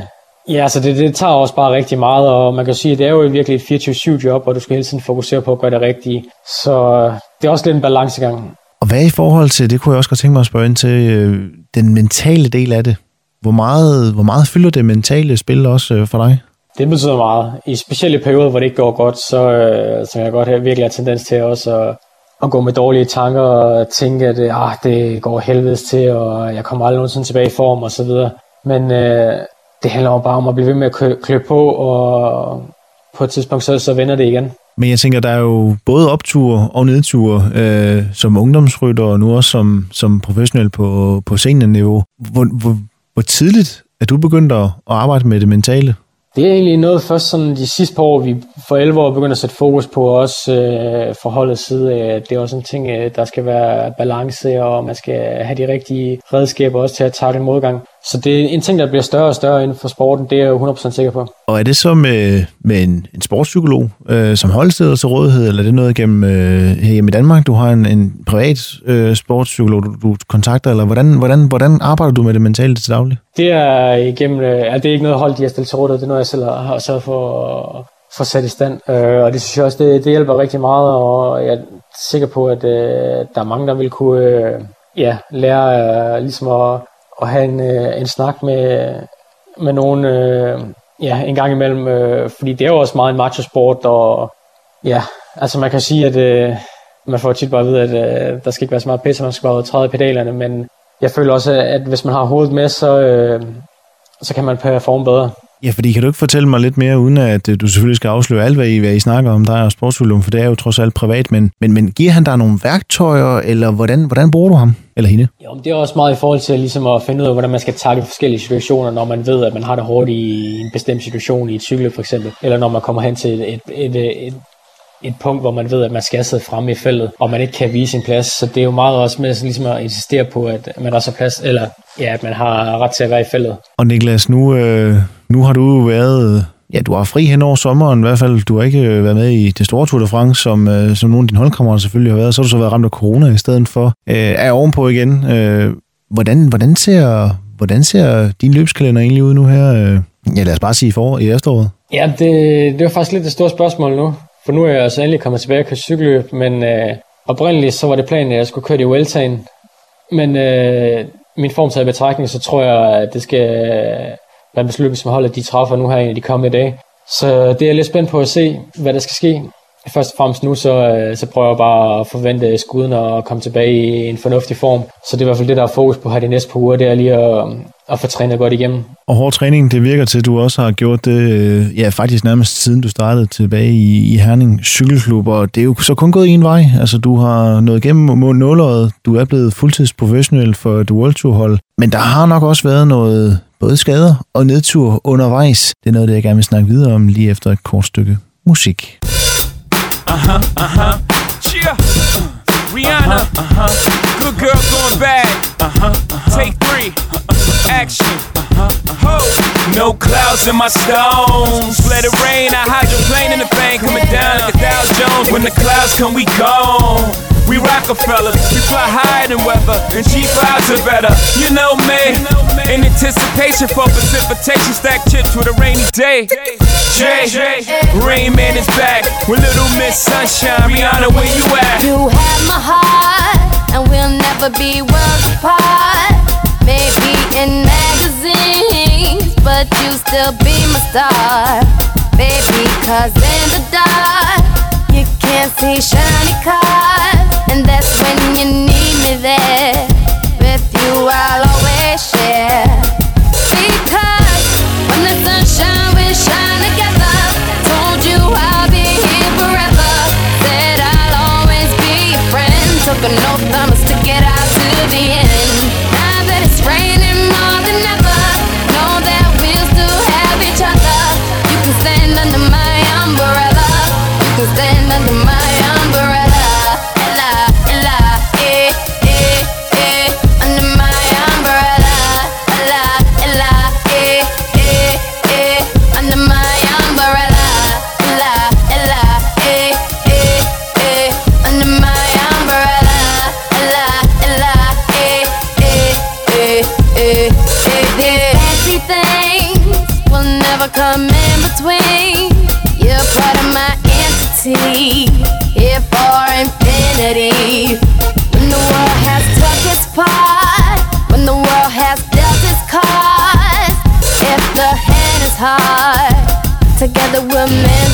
Ja, altså det, det tager også bare rigtig meget, og man kan sige, at det er jo virkelig et 24-7 job, og du skal hele tiden fokusere på at gøre det rigtige. Så det er også lidt en balancegang. Og hvad i forhold til, det kunne jeg også godt tænke mig at spørge ind til, øh, den mentale del af det. Hvor meget, hvor meget fylder det mentale spil også øh, for dig? Det betyder meget. I specielle perioder, hvor det ikke går godt, så, øh, så kan jeg godt have virkelig have tendens til også at, at gå med dårlige tanker og tænke, at ah, det går helvedes til, og jeg kommer aldrig nogensinde tilbage i form osv. Men øh, det handler jo bare om at blive ved med at klø på, og på et tidspunkt så, så vender det igen. Men jeg tænker, der er jo både opture og nedture øh, som ungdomsrytter, og nu også som, som professionel på, på seniorniveau. Hvor, hvor, hvor tidligt er du begyndt at arbejde med det mentale? Det er egentlig noget først sådan de sidste par år, vi for 11 år begynder at sætte fokus på også øh, forholdets side. Det er også en ting, øh, der skal være balance, og man skal have de rigtige redskaber også til at den modgang. Så det er en ting, der bliver større og større inden for sporten, det er jeg 100% sikker på. Og er det så med, med en, en sportspsykolog, øh, som holdsteder til rådighed, eller er det noget gennem øh, hjemme i Danmark? Du har en, en privat øh, sportspsykolog, du, du kontakter, eller hvordan, hvordan, hvordan arbejder du med det mentale til daglig? Det er igennem, øh, ja, det er ikke noget hold, de har stillet til rådighed, det er noget, jeg selv har sørget for at sat i stand. Øh, og det synes jeg også, det, det hjælper rigtig meget, og jeg er sikker på, at øh, der er mange, der vil kunne øh, ja, lære øh, ligesom at og have en, øh, en snak med, med nogen øh, ja, en gang imellem, øh, fordi det er jo også meget en machosport, og ja, altså man kan sige, at øh, man får tit bare at vide, at øh, der skal ikke være så meget pisse, man skal bare træde pedalerne, men jeg føler også, at hvis man har hovedet med, så, øh, så kan man performe bedre. Ja, fordi kan du ikke fortælle mig lidt mere, uden at øh, du selvfølgelig skal afsløre alt, hvad I, hvad I snakker om dig og sportsudlum, for det er jo trods alt privat, men, men, men giver han dig nogle værktøjer, eller hvordan, hvordan bruger du ham? Eller hende? Jo, det er også meget i forhold til ligesom at finde ud af, hvordan man skal takle forskellige situationer, når man ved, at man har det hårdt i en bestemt situation, i et cykel for eksempel, eller når man kommer hen til et, et, et, et et punkt, hvor man ved, at man skal sidde fremme i feltet, og man ikke kan vise sin plads. Så det er jo meget også med ligesom at insistere på, at man også har plads, eller ja, at man har ret til at være i feltet. Og Niklas, nu, øh, nu har du været ja, du har fri hen over sommeren, i hvert fald. Du har ikke øh, været med i det store Tour de France, som, øh, som nogle af dine holdkammerater selvfølgelig har været. Så har du så været ramt af corona i stedet for. Øh, er ovenpå igen. Øh, hvordan, hvordan, ser, hvordan ser din løbskalender egentlig ud nu her? Øh, ja, lad os bare sige for i efteråret. Ja, det, det var faktisk lidt et stort spørgsmål nu. For nu er jeg altså endelig kommet tilbage på cykelløb, men øh, oprindeligt så var det planen, at jeg skulle køre i Vueltaen, men øh, min form taget i betragtning, så tror jeg, at det skal øh, være en beslutning, som holder de træffer nu her i de kommende dage. Så øh, det er jeg lidt spændt på at se, hvad der skal ske først og fremmest nu, så, øh, så prøver jeg bare at forvente skuden og komme tilbage i en fornuftig form. Så det er i hvert fald det, der er fokus på her de næste par uger, det er lige at, at få trænet godt igennem. Og hård træning, det virker til, at du også har gjort det, øh, ja faktisk nærmest siden du startede tilbage i, i Herning Cykelklub, og det er jo så kun gået en vej. Altså du har nået igennem mod nåløjet, du er blevet fuldtidsprofessionel for et World Tour hold, men der har nok også været noget både skader og nedtur undervejs. Det er noget, det jeg gerne vil snakke videre om lige efter et kort stykke musik. Huh. Cheer. Rihanna. Uh huh. Good girl going bad. Uh huh. Take three. Action. Uh huh. No clouds in my stones. Let it rain. I hydroplane in the bank. Coming down like a Dow Jones. When the clouds come, we gone. We Rockefellers, we fly higher than weather, and cheap vibes are better. You know me, in anticipation for precipitation, stack chips with a rainy day. Jay, Rain Man is back with Little Miss Sunshine. Rihanna, where you at? You have my heart, and we'll never be worlds apart. Maybe in magazines, but you still be my star. Baby, cause in the dark, can't see shiny cars. And that's when you need me there. With you, I'll always share. Because when the sunshine, we shine together. Told you I'll be here forever. Said I'll always be your friend. Took an oath, I'ma stick it out to the end. heart. Together we're meant.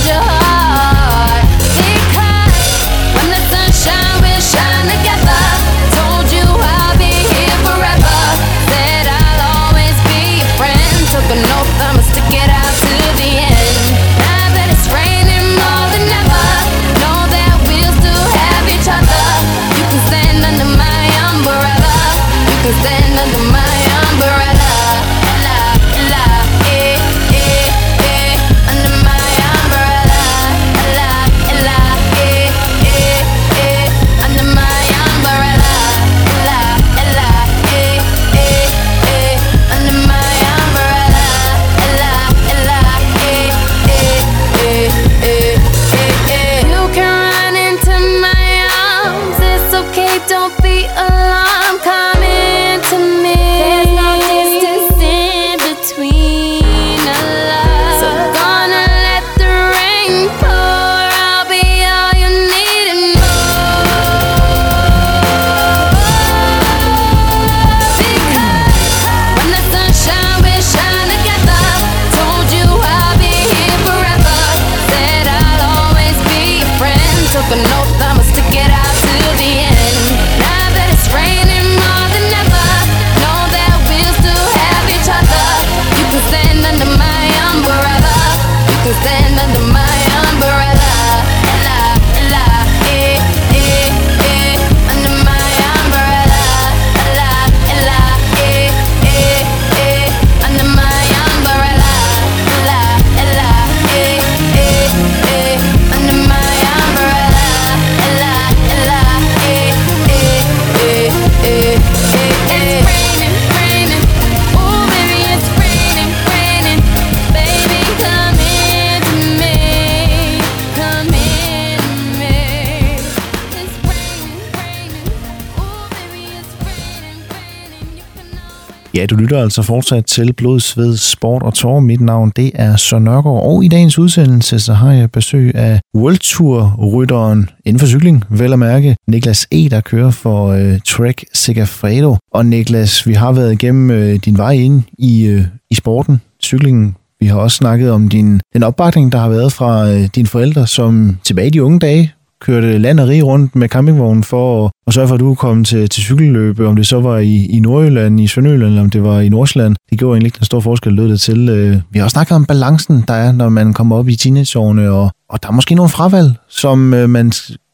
Ja, du lytter altså fortsat til Blod, Sved, Sport og Tår. Mit navn det er Søren Nørgaard, og i dagens udsendelse så har jeg besøg af World Tour-rytteren inden for cykling, vel at mærke, Niklas E., der kører for øh, Trek Segafredo. Og Niklas, vi har været igennem øh, din vej ind i, øh, i sporten, cyklingen. Vi har også snakket om din, den opbakning, der har været fra øh, dine forældre, som tilbage i de unge dage kørte land og rig rundt med campingvognen for at, at sørge for, at du kom til, til cykelløbe, om det så var i, i Nordjylland, i Sønderjylland, eller om det var i Nordsjælland. Det gjorde egentlig ikke den store forskel, lød det til. Øh, vi har også snakket om balancen, der er, når man kommer op i teenageårene, og, og der er måske nogle fravalg, som øh, man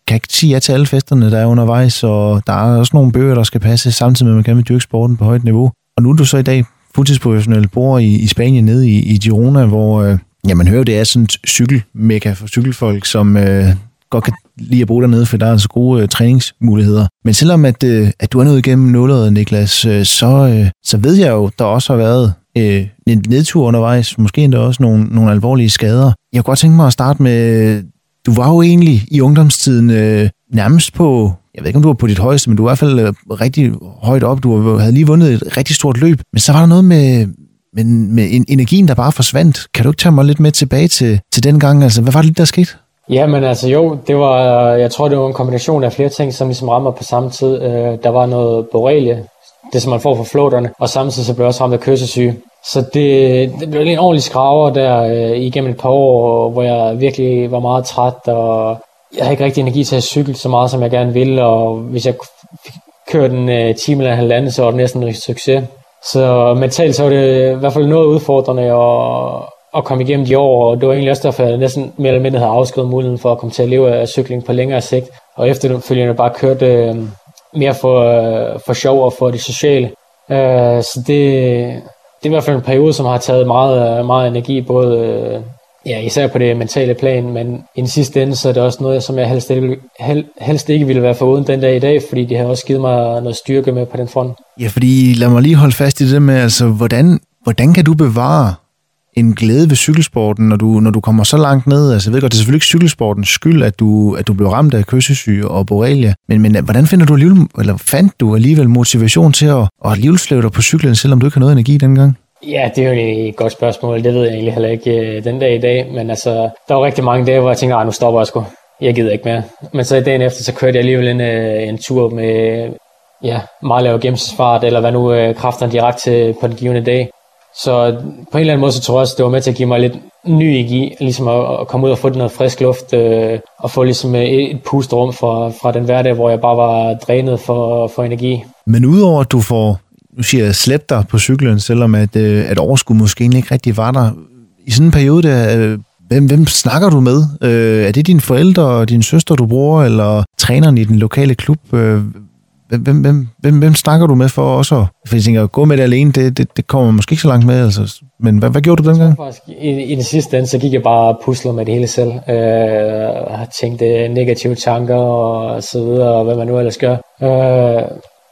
kan ikke sige ja til alle festerne, der er undervejs, og der er også nogle bøger, der skal passe, samtidig med, at man kan dyrke sporten på højt niveau. Og nu er du så i dag fuldtidsprofessionel, bor i, i Spanien, nede i, i Girona, hvor øh, ja, man hører, det er sådan et cykelmekka for cykelfolk, som øh, godt kan lide at bo dernede, for der er altså gode øh, træningsmuligheder. Men selvom at, øh, at du er nået igennem nålet, Niklas, øh, så, øh, så ved jeg jo, der også har været øh, en nedtur undervejs, måske endda også nogle, nogle alvorlige skader. Jeg kunne godt tænke mig at starte med, du var jo egentlig i ungdomstiden øh, nærmest på, jeg ved ikke om du var på dit højeste, men du var i hvert fald øh, rigtig højt op. Du havde lige vundet et rigtig stort løb, men så var der noget med, men med energien, der bare forsvandt. Kan du ikke tage mig lidt med tilbage til, til den gang? Altså, hvad var det, der skete? Ja, men altså jo, det var, jeg tror, det var en kombination af flere ting, som ligesom rammer på samme tid. Øh, der var noget borrelie, det som man får fra flåterne, og samtidig så blev jeg også ramt af kyssesyge. Så det, det blev en ordentlig skraver der øh, igennem et par år, hvor jeg virkelig var meget træt, og jeg havde ikke rigtig energi til at cykle så meget, som jeg gerne ville, og hvis jeg kørte en øh, time eller en halvanden, så var det næsten en succes. Så mentalt så var det i hvert fald noget udfordrende, og, at komme igennem de år, og det var egentlig også derfor, jeg næsten mere eller mindre havde afskrevet muligheden for at komme til at leve af cykling på længere sigt, og efterfølgende bare kørt øh, mere for, øh, for sjov og for det sociale. Øh, så det, det er i hvert fald en periode, som har taget meget, øh, meget energi, både øh, ja, især på det mentale plan, men i den sidste ende, så er det også noget, som jeg helst ikke, hel, helst ikke ville være foruden den dag i dag, fordi det har også givet mig noget styrke med på den front. Ja, fordi lad mig lige holde fast i det med, altså, hvordan, hvordan kan du bevare en glæde ved cykelsporten, når du, når du kommer så langt ned? Altså, jeg ved godt, det er selvfølgelig ikke cykelsportens skyld, at du, at du blev ramt af kyssesyge og borrelia, men, men hvordan finder du alligevel, eller fandt du alligevel motivation til at, at alligevel slæve dig på cyklen, selvom du ikke har noget energi dengang? Ja, det er jo et godt spørgsmål. Det ved jeg egentlig heller ikke øh, den dag i dag. Men altså, der var rigtig mange dage, hvor jeg tænkte, ah, nu stopper jeg sgu. Jeg gider ikke mere. Men så i dagen efter, så kørte jeg alligevel en, øh, en tur med ja, meget lav gennemsnitsfart, eller hvad nu øh, kræfterne direkte til på den givende dag. Så på en eller anden måde, så tror jeg også, det var med til at give mig lidt ny energi, ligesom at, at komme ud og få noget frisk luft, øh, og få ligesom øh, et, et pusterum fra, fra den hverdag, hvor jeg bare var drænet for, for energi. Men udover at du får, nu siger jeg, slæbt dig på cyklen, selvom at, øh, at overskud måske ikke rigtig var der, i sådan en periode der, øh, hvem, hvem snakker du med? Øh, er det dine forældre og din søster, du bruger, eller træneren i den lokale klub? Øh, Hvem, hvem, hvem, hvem, snakker du med for også? For jeg tænker, at gå med det alene, det, det, det kommer måske ikke så langt med. Altså. Men hvad, hvad gjorde du dengang? I, I den sidste ende, så gik jeg bare og puslede med det hele selv. Øh, har tænkt øh, negative tanker og så videre, og hvad man nu ellers gør. Øh,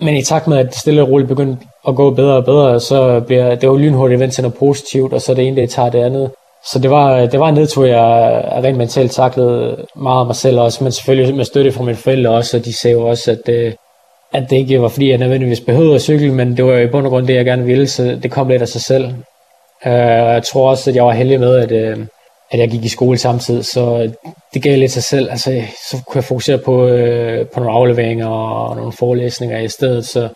men i takt med, at det stille og roligt begyndte at gå bedre og bedre, så bliver det jo lynhurtigt vendt til noget positivt, og så er det ene, det tager det andet. Så det var, det var en nedtur, jeg rent mentalt taklede meget af mig selv også, men selvfølgelig med støtte fra mine forældre også, og de sagde jo også, at, øh, at det ikke var fordi, jeg nødvendigvis behøvede at cykle, men det var jo i bund og grund det, jeg gerne ville, så det kom lidt af sig selv. Uh, jeg tror også, at jeg var heldig med, at, uh, at jeg gik i skole samtidig, så det gav lidt sig selv. Altså, så kunne jeg fokusere på, uh, på nogle afleveringer og nogle forelæsninger i stedet, så,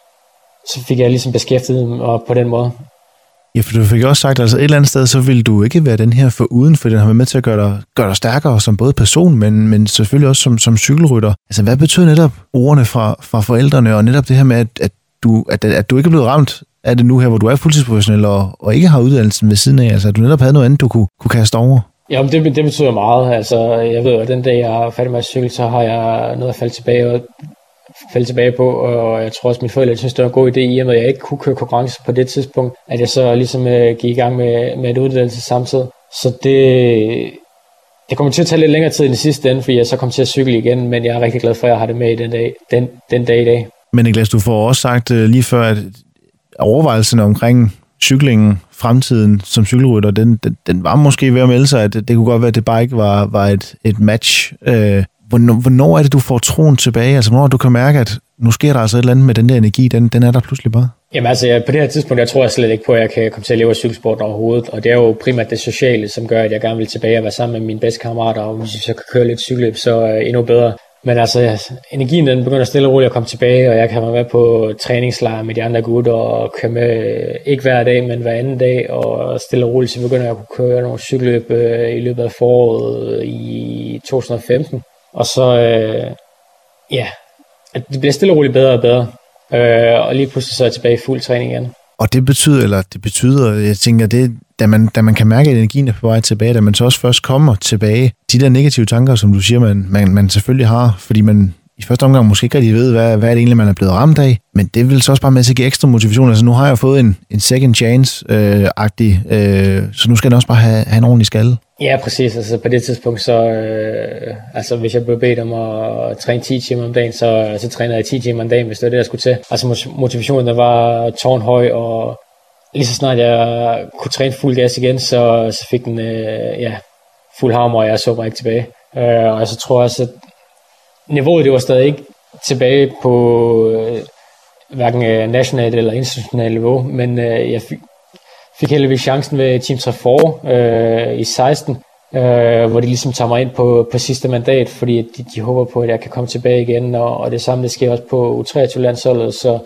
så fik jeg ligesom beskæftiget mig på den måde. Ja, for du fik også sagt, at altså et eller andet sted, så vil du ikke være den her for uden, for den har været med til at gøre dig, gøre dig stærkere som både person, men, men selvfølgelig også som, som cykelrytter. Altså, hvad betyder netop ordene fra, fra forældrene, og netop det her med, at, at, du, at, at du ikke er blevet ramt af det nu her, hvor du er fuldtidsprofessionel og, og ikke har uddannelsen ved siden af? Altså, at du netop havde noget andet, du kunne, kunne kaste over? Ja, det, det betyder meget. Altså, jeg ved, at den dag, jeg er færdig med at cykle, så har jeg noget at falde tilbage og falde tilbage på, og jeg tror også, at mine forældre synes, det var en god idé, i og med, at jeg ikke kunne køre konkurrence på det tidspunkt, at jeg så ligesom øh, gik i gang med, med et uddannelse samtidig. Så det, det kommer til at tage lidt længere tid i det sidste ende, fordi jeg så kommer til at cykle igen, men jeg er rigtig glad for, at jeg har det med i den dag, den, den dag i dag. Men Niklas, du får også sagt uh, lige før, at overvejelserne omkring cyklingen, fremtiden som cykelrytter, den, den, den var måske ved at melde sig, at det, det kunne godt være, at det bare ikke var, var et, et match. Uh, hvornår, hvornår er det, du får troen tilbage? Altså, hvornår du kan mærke, at nu sker der altså et eller andet med den der energi, den, den er der pludselig bare? Jamen altså, jeg, på det her tidspunkt, jeg tror jeg slet ikke på, at jeg kan komme til at leve af cykelsport overhovedet. Og det er jo primært det sociale, som gør, at jeg gerne vil tilbage og være sammen med mine bedste kammerater. Og hvis jeg så kan køre lidt cykelløb, så er endnu bedre. Men altså, energien den begynder stille og roligt at komme tilbage, og jeg kan være med på træningslejr med de andre gutter, og køre med ikke hver dag, men hver anden dag, og stille og roligt, så begynder jeg at kunne køre nogle cykelløb øh, i løbet af foråret i 2015. Og så, øh, ja, det bliver stille og roligt bedre og bedre, øh, og lige pludselig så er jeg tilbage i fuld træning igen. Og det betyder, eller det betyder, jeg tænker, det, da, man, da man kan mærke, at energien er på vej tilbage, da man så også først kommer tilbage, de der negative tanker, som du siger, man, man, man selvfølgelig har, fordi man i første omgang måske ikke rigtig ved, hvad, hvad er det egentlig, man er blevet ramt af, men det vil så også bare med til at give ekstra motivation. Altså nu har jeg fået en, en second chance-agtig, øh, øh, så nu skal den også bare have, have en ordentlig skalle. Ja, præcis. Altså på det tidspunkt, så øh, altså hvis jeg blev bedt om at træne 10 timer om dagen, så, så trænede jeg 10 timer om dagen, hvis det var det, jeg skulle til. Altså motivationen der var tårnhøj, og lige så snart jeg kunne træne fuld gas igen, så, så fik den øh, ja, fuld hammer, og jeg så mig ikke tilbage. Øh, og så tror jeg også, at niveauet det var stadig ikke tilbage på øh, hverken øh, nationalt eller internationalt niveau, men øh, jeg fik, heldigvis chancen ved Team Trafort øh, i 16, øh, hvor de ligesom tager mig ind på, på sidste mandat, fordi de, de håber på, at jeg kan komme tilbage igen, og, og det samme det sker også på U23-landsholdet, så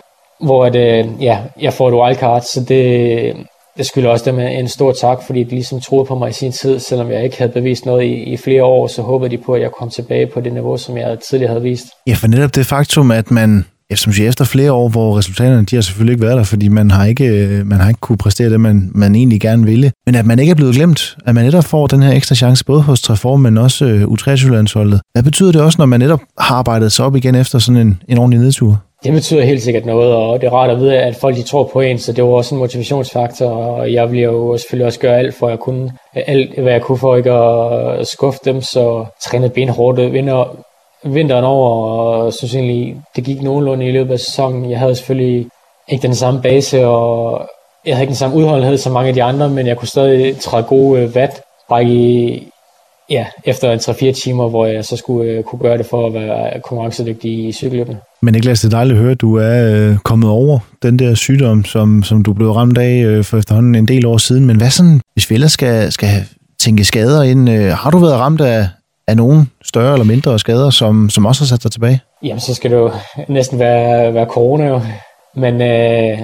hvor at, øh, ja, jeg får et wildcard, så det, det skylder også dem en stor tak, fordi de ligesom troede på mig i sin tid, selvom jeg ikke havde bevist noget i, i flere år, så håbede de på, at jeg kom tilbage på det niveau, som jeg tidligere havde vist. Ja, for netop det faktum, at man som siger, efter flere år, hvor resultaterne de har selvfølgelig ikke været der, fordi man har ikke, øh, man har ikke kunne præstere det, man, man egentlig gerne ville. Men at man ikke er blevet glemt, at man netop får den her ekstra chance, både hos Treform, men også øh, U23-landsholdet. Hvad betyder det også, når man netop har arbejdet sig op igen efter sådan en, en ordentlig nedtur? Det betyder helt sikkert noget, og det er rart at vide, at folk de tror på en, så det var også en motivationsfaktor, og jeg ville jo selvfølgelig også gøre alt, for at jeg kunne, alt, hvad jeg kunne for ikke at skuffe dem, så trænede benhårdt vinder, vinteren over, og synes egentlig, det gik nogenlunde i løbet af sæsonen. Jeg havde selvfølgelig ikke den samme base, og jeg havde ikke den samme udholdenhed som mange af de andre, men jeg kunne stadig træde gode øh, vat, bare i, ja, efter en 3-4 timer, hvor jeg så skulle øh, kunne gøre det for at være konkurrencedygtig i cykelløbene. Men Niklas, det er dejligt at høre, at du er øh, kommet over den der sygdom, som, som du blev ramt af for efterhånden en del år siden. Men hvad sådan, hvis vi ellers skal, skal tænke skader ind, har du været ramt af, af nogen større eller mindre skader, som, som også har sat dig tilbage? Jamen, så skal det jo næsten være, være corona jo. Men øh,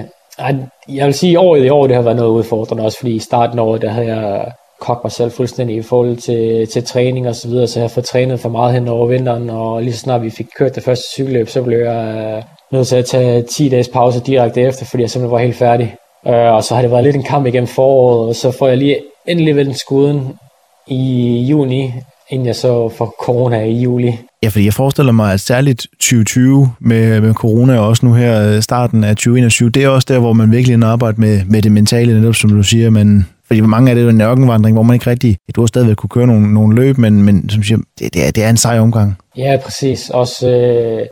jeg vil sige, at året i år, det har været noget udfordrende også, fordi i starten af året, der havde jeg kogt mig selv fuldstændig i forhold til, til træning og så videre, så jeg har fået trænet for meget hen over vinteren, og lige så snart vi fik kørt det første cykelløb, så blev jeg øh, nødt til at tage 10 dages pause direkte efter, fordi jeg simpelthen var helt færdig. Øh, og så har det været lidt en kamp igennem foråret, og så får jeg lige endelig vendt skuden i juni, inden jeg så får corona i juli. Ja, fordi jeg forestiller mig, at særligt 2020 med, med corona og også nu her øh, starten af 2021, det er også der, hvor man virkelig arbejder med, med det mentale, netop som du siger, man, fordi mange af det er jo en ørkenvandring, hvor man ikke rigtig... Du har stadigvæk kunne køre nogle, nogle løb, men, men som siger, det, det, er, det er en sej omgang. Ja, præcis. Også øh,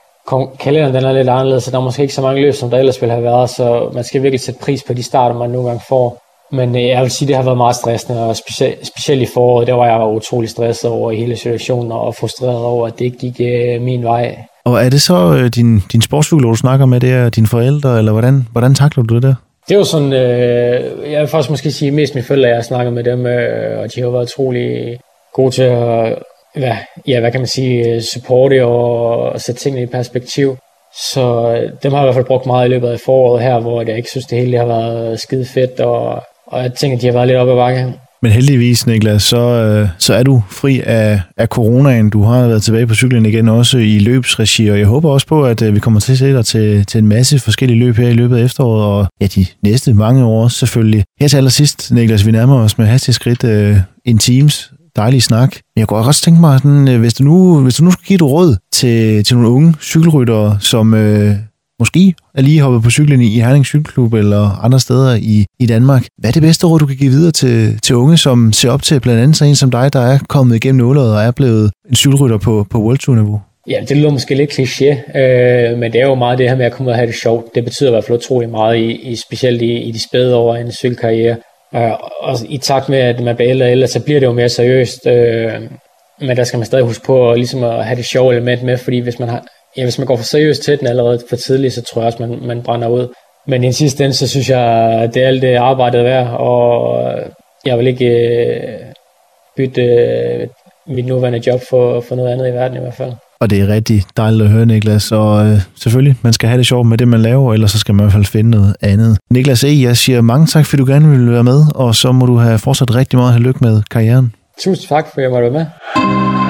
kalenderen den er lidt anderledes, så der er måske ikke så mange løb, som der ellers ville have været, så man skal virkelig sætte pris på de starter, man nogle gange får. Men øh, jeg vil sige, det har været meget stressende, og specielt, specielt i foråret, der var jeg utrolig stresset over hele situationen, og frustreret over, at det ikke gik øh, min vej. Og er det så øh, din, din sportsfugler, du snakker med, det er dine forældre, eller hvordan, hvordan takler du det der? Det jo sådan, øh, jeg vil faktisk måske sige mest mine forældre, jeg har snakket med dem, øh, og de har været utrolig gode til at, hvad, ja, hvad kan man sige, supporte og, og sætte tingene i perspektiv. Så øh, dem har jeg i hvert fald brugt meget i løbet af foråret her, hvor jeg ikke synes, det hele har været skide fedt, og, og jeg tænker, de har været lidt oppe ad bakke. Men heldigvis, Niklas, så, øh, så er du fri af, af coronaen. Du har været tilbage på cyklen igen, også i løbsregi, og jeg håber også på, at øh, vi kommer til at se dig til, til en masse forskellige løb her i løbet af efteråret, og ja, de næste mange år også selvfølgelig. Her til allersidst, Niklas, vi nærmer os med hastig skridt uh, en teams dejlig snak. Men jeg kunne også tænke mig, sådan, hvis, du nu, hvis du nu skulle give et råd til, til nogle unge cykelryttere, som, øh, måske er lige hoppet på cyklen i Herning Cykelklub eller andre steder i, i Danmark. Hvad er det bedste råd, du kan give videre til, til unge, som ser op til blandt andet sådan en som dig, der er kommet igennem nålet og er blevet en cykelrytter på, på World Tour-niveau? Ja, det lyder måske lidt kliché, øh, men det er jo meget det her med at komme ud og have det sjovt. Det betyder i hvert fald utrolig meget, i, i specielt i, i de spæde år af en cykelkarriere. Øh, og i takt med, at man bliver ældre ældre, så bliver det jo mere seriøst. Øh, men der skal man stadig huske på at, ligesom at have det sjove element med, fordi hvis man, har, ja, hvis man går for seriøst til den allerede for tidligt, så tror jeg også, man, man brænder ud. Men i sidste ende, så synes jeg, det er alt det arbejdet værd, og jeg vil ikke øh, bytte øh, mit nuværende job for, for noget andet i verden i hvert fald. Og det er rigtig dejligt at høre, Niklas. Og øh, selvfølgelig, man skal have det sjovt med det, man laver, ellers så skal man i hvert fald finde noget andet. Niklas E., jeg siger mange tak, fordi du gerne ville være med, og så må du have fortsat rigtig meget held lykke med karrieren. Tusind tak, for at jeg måtte være med.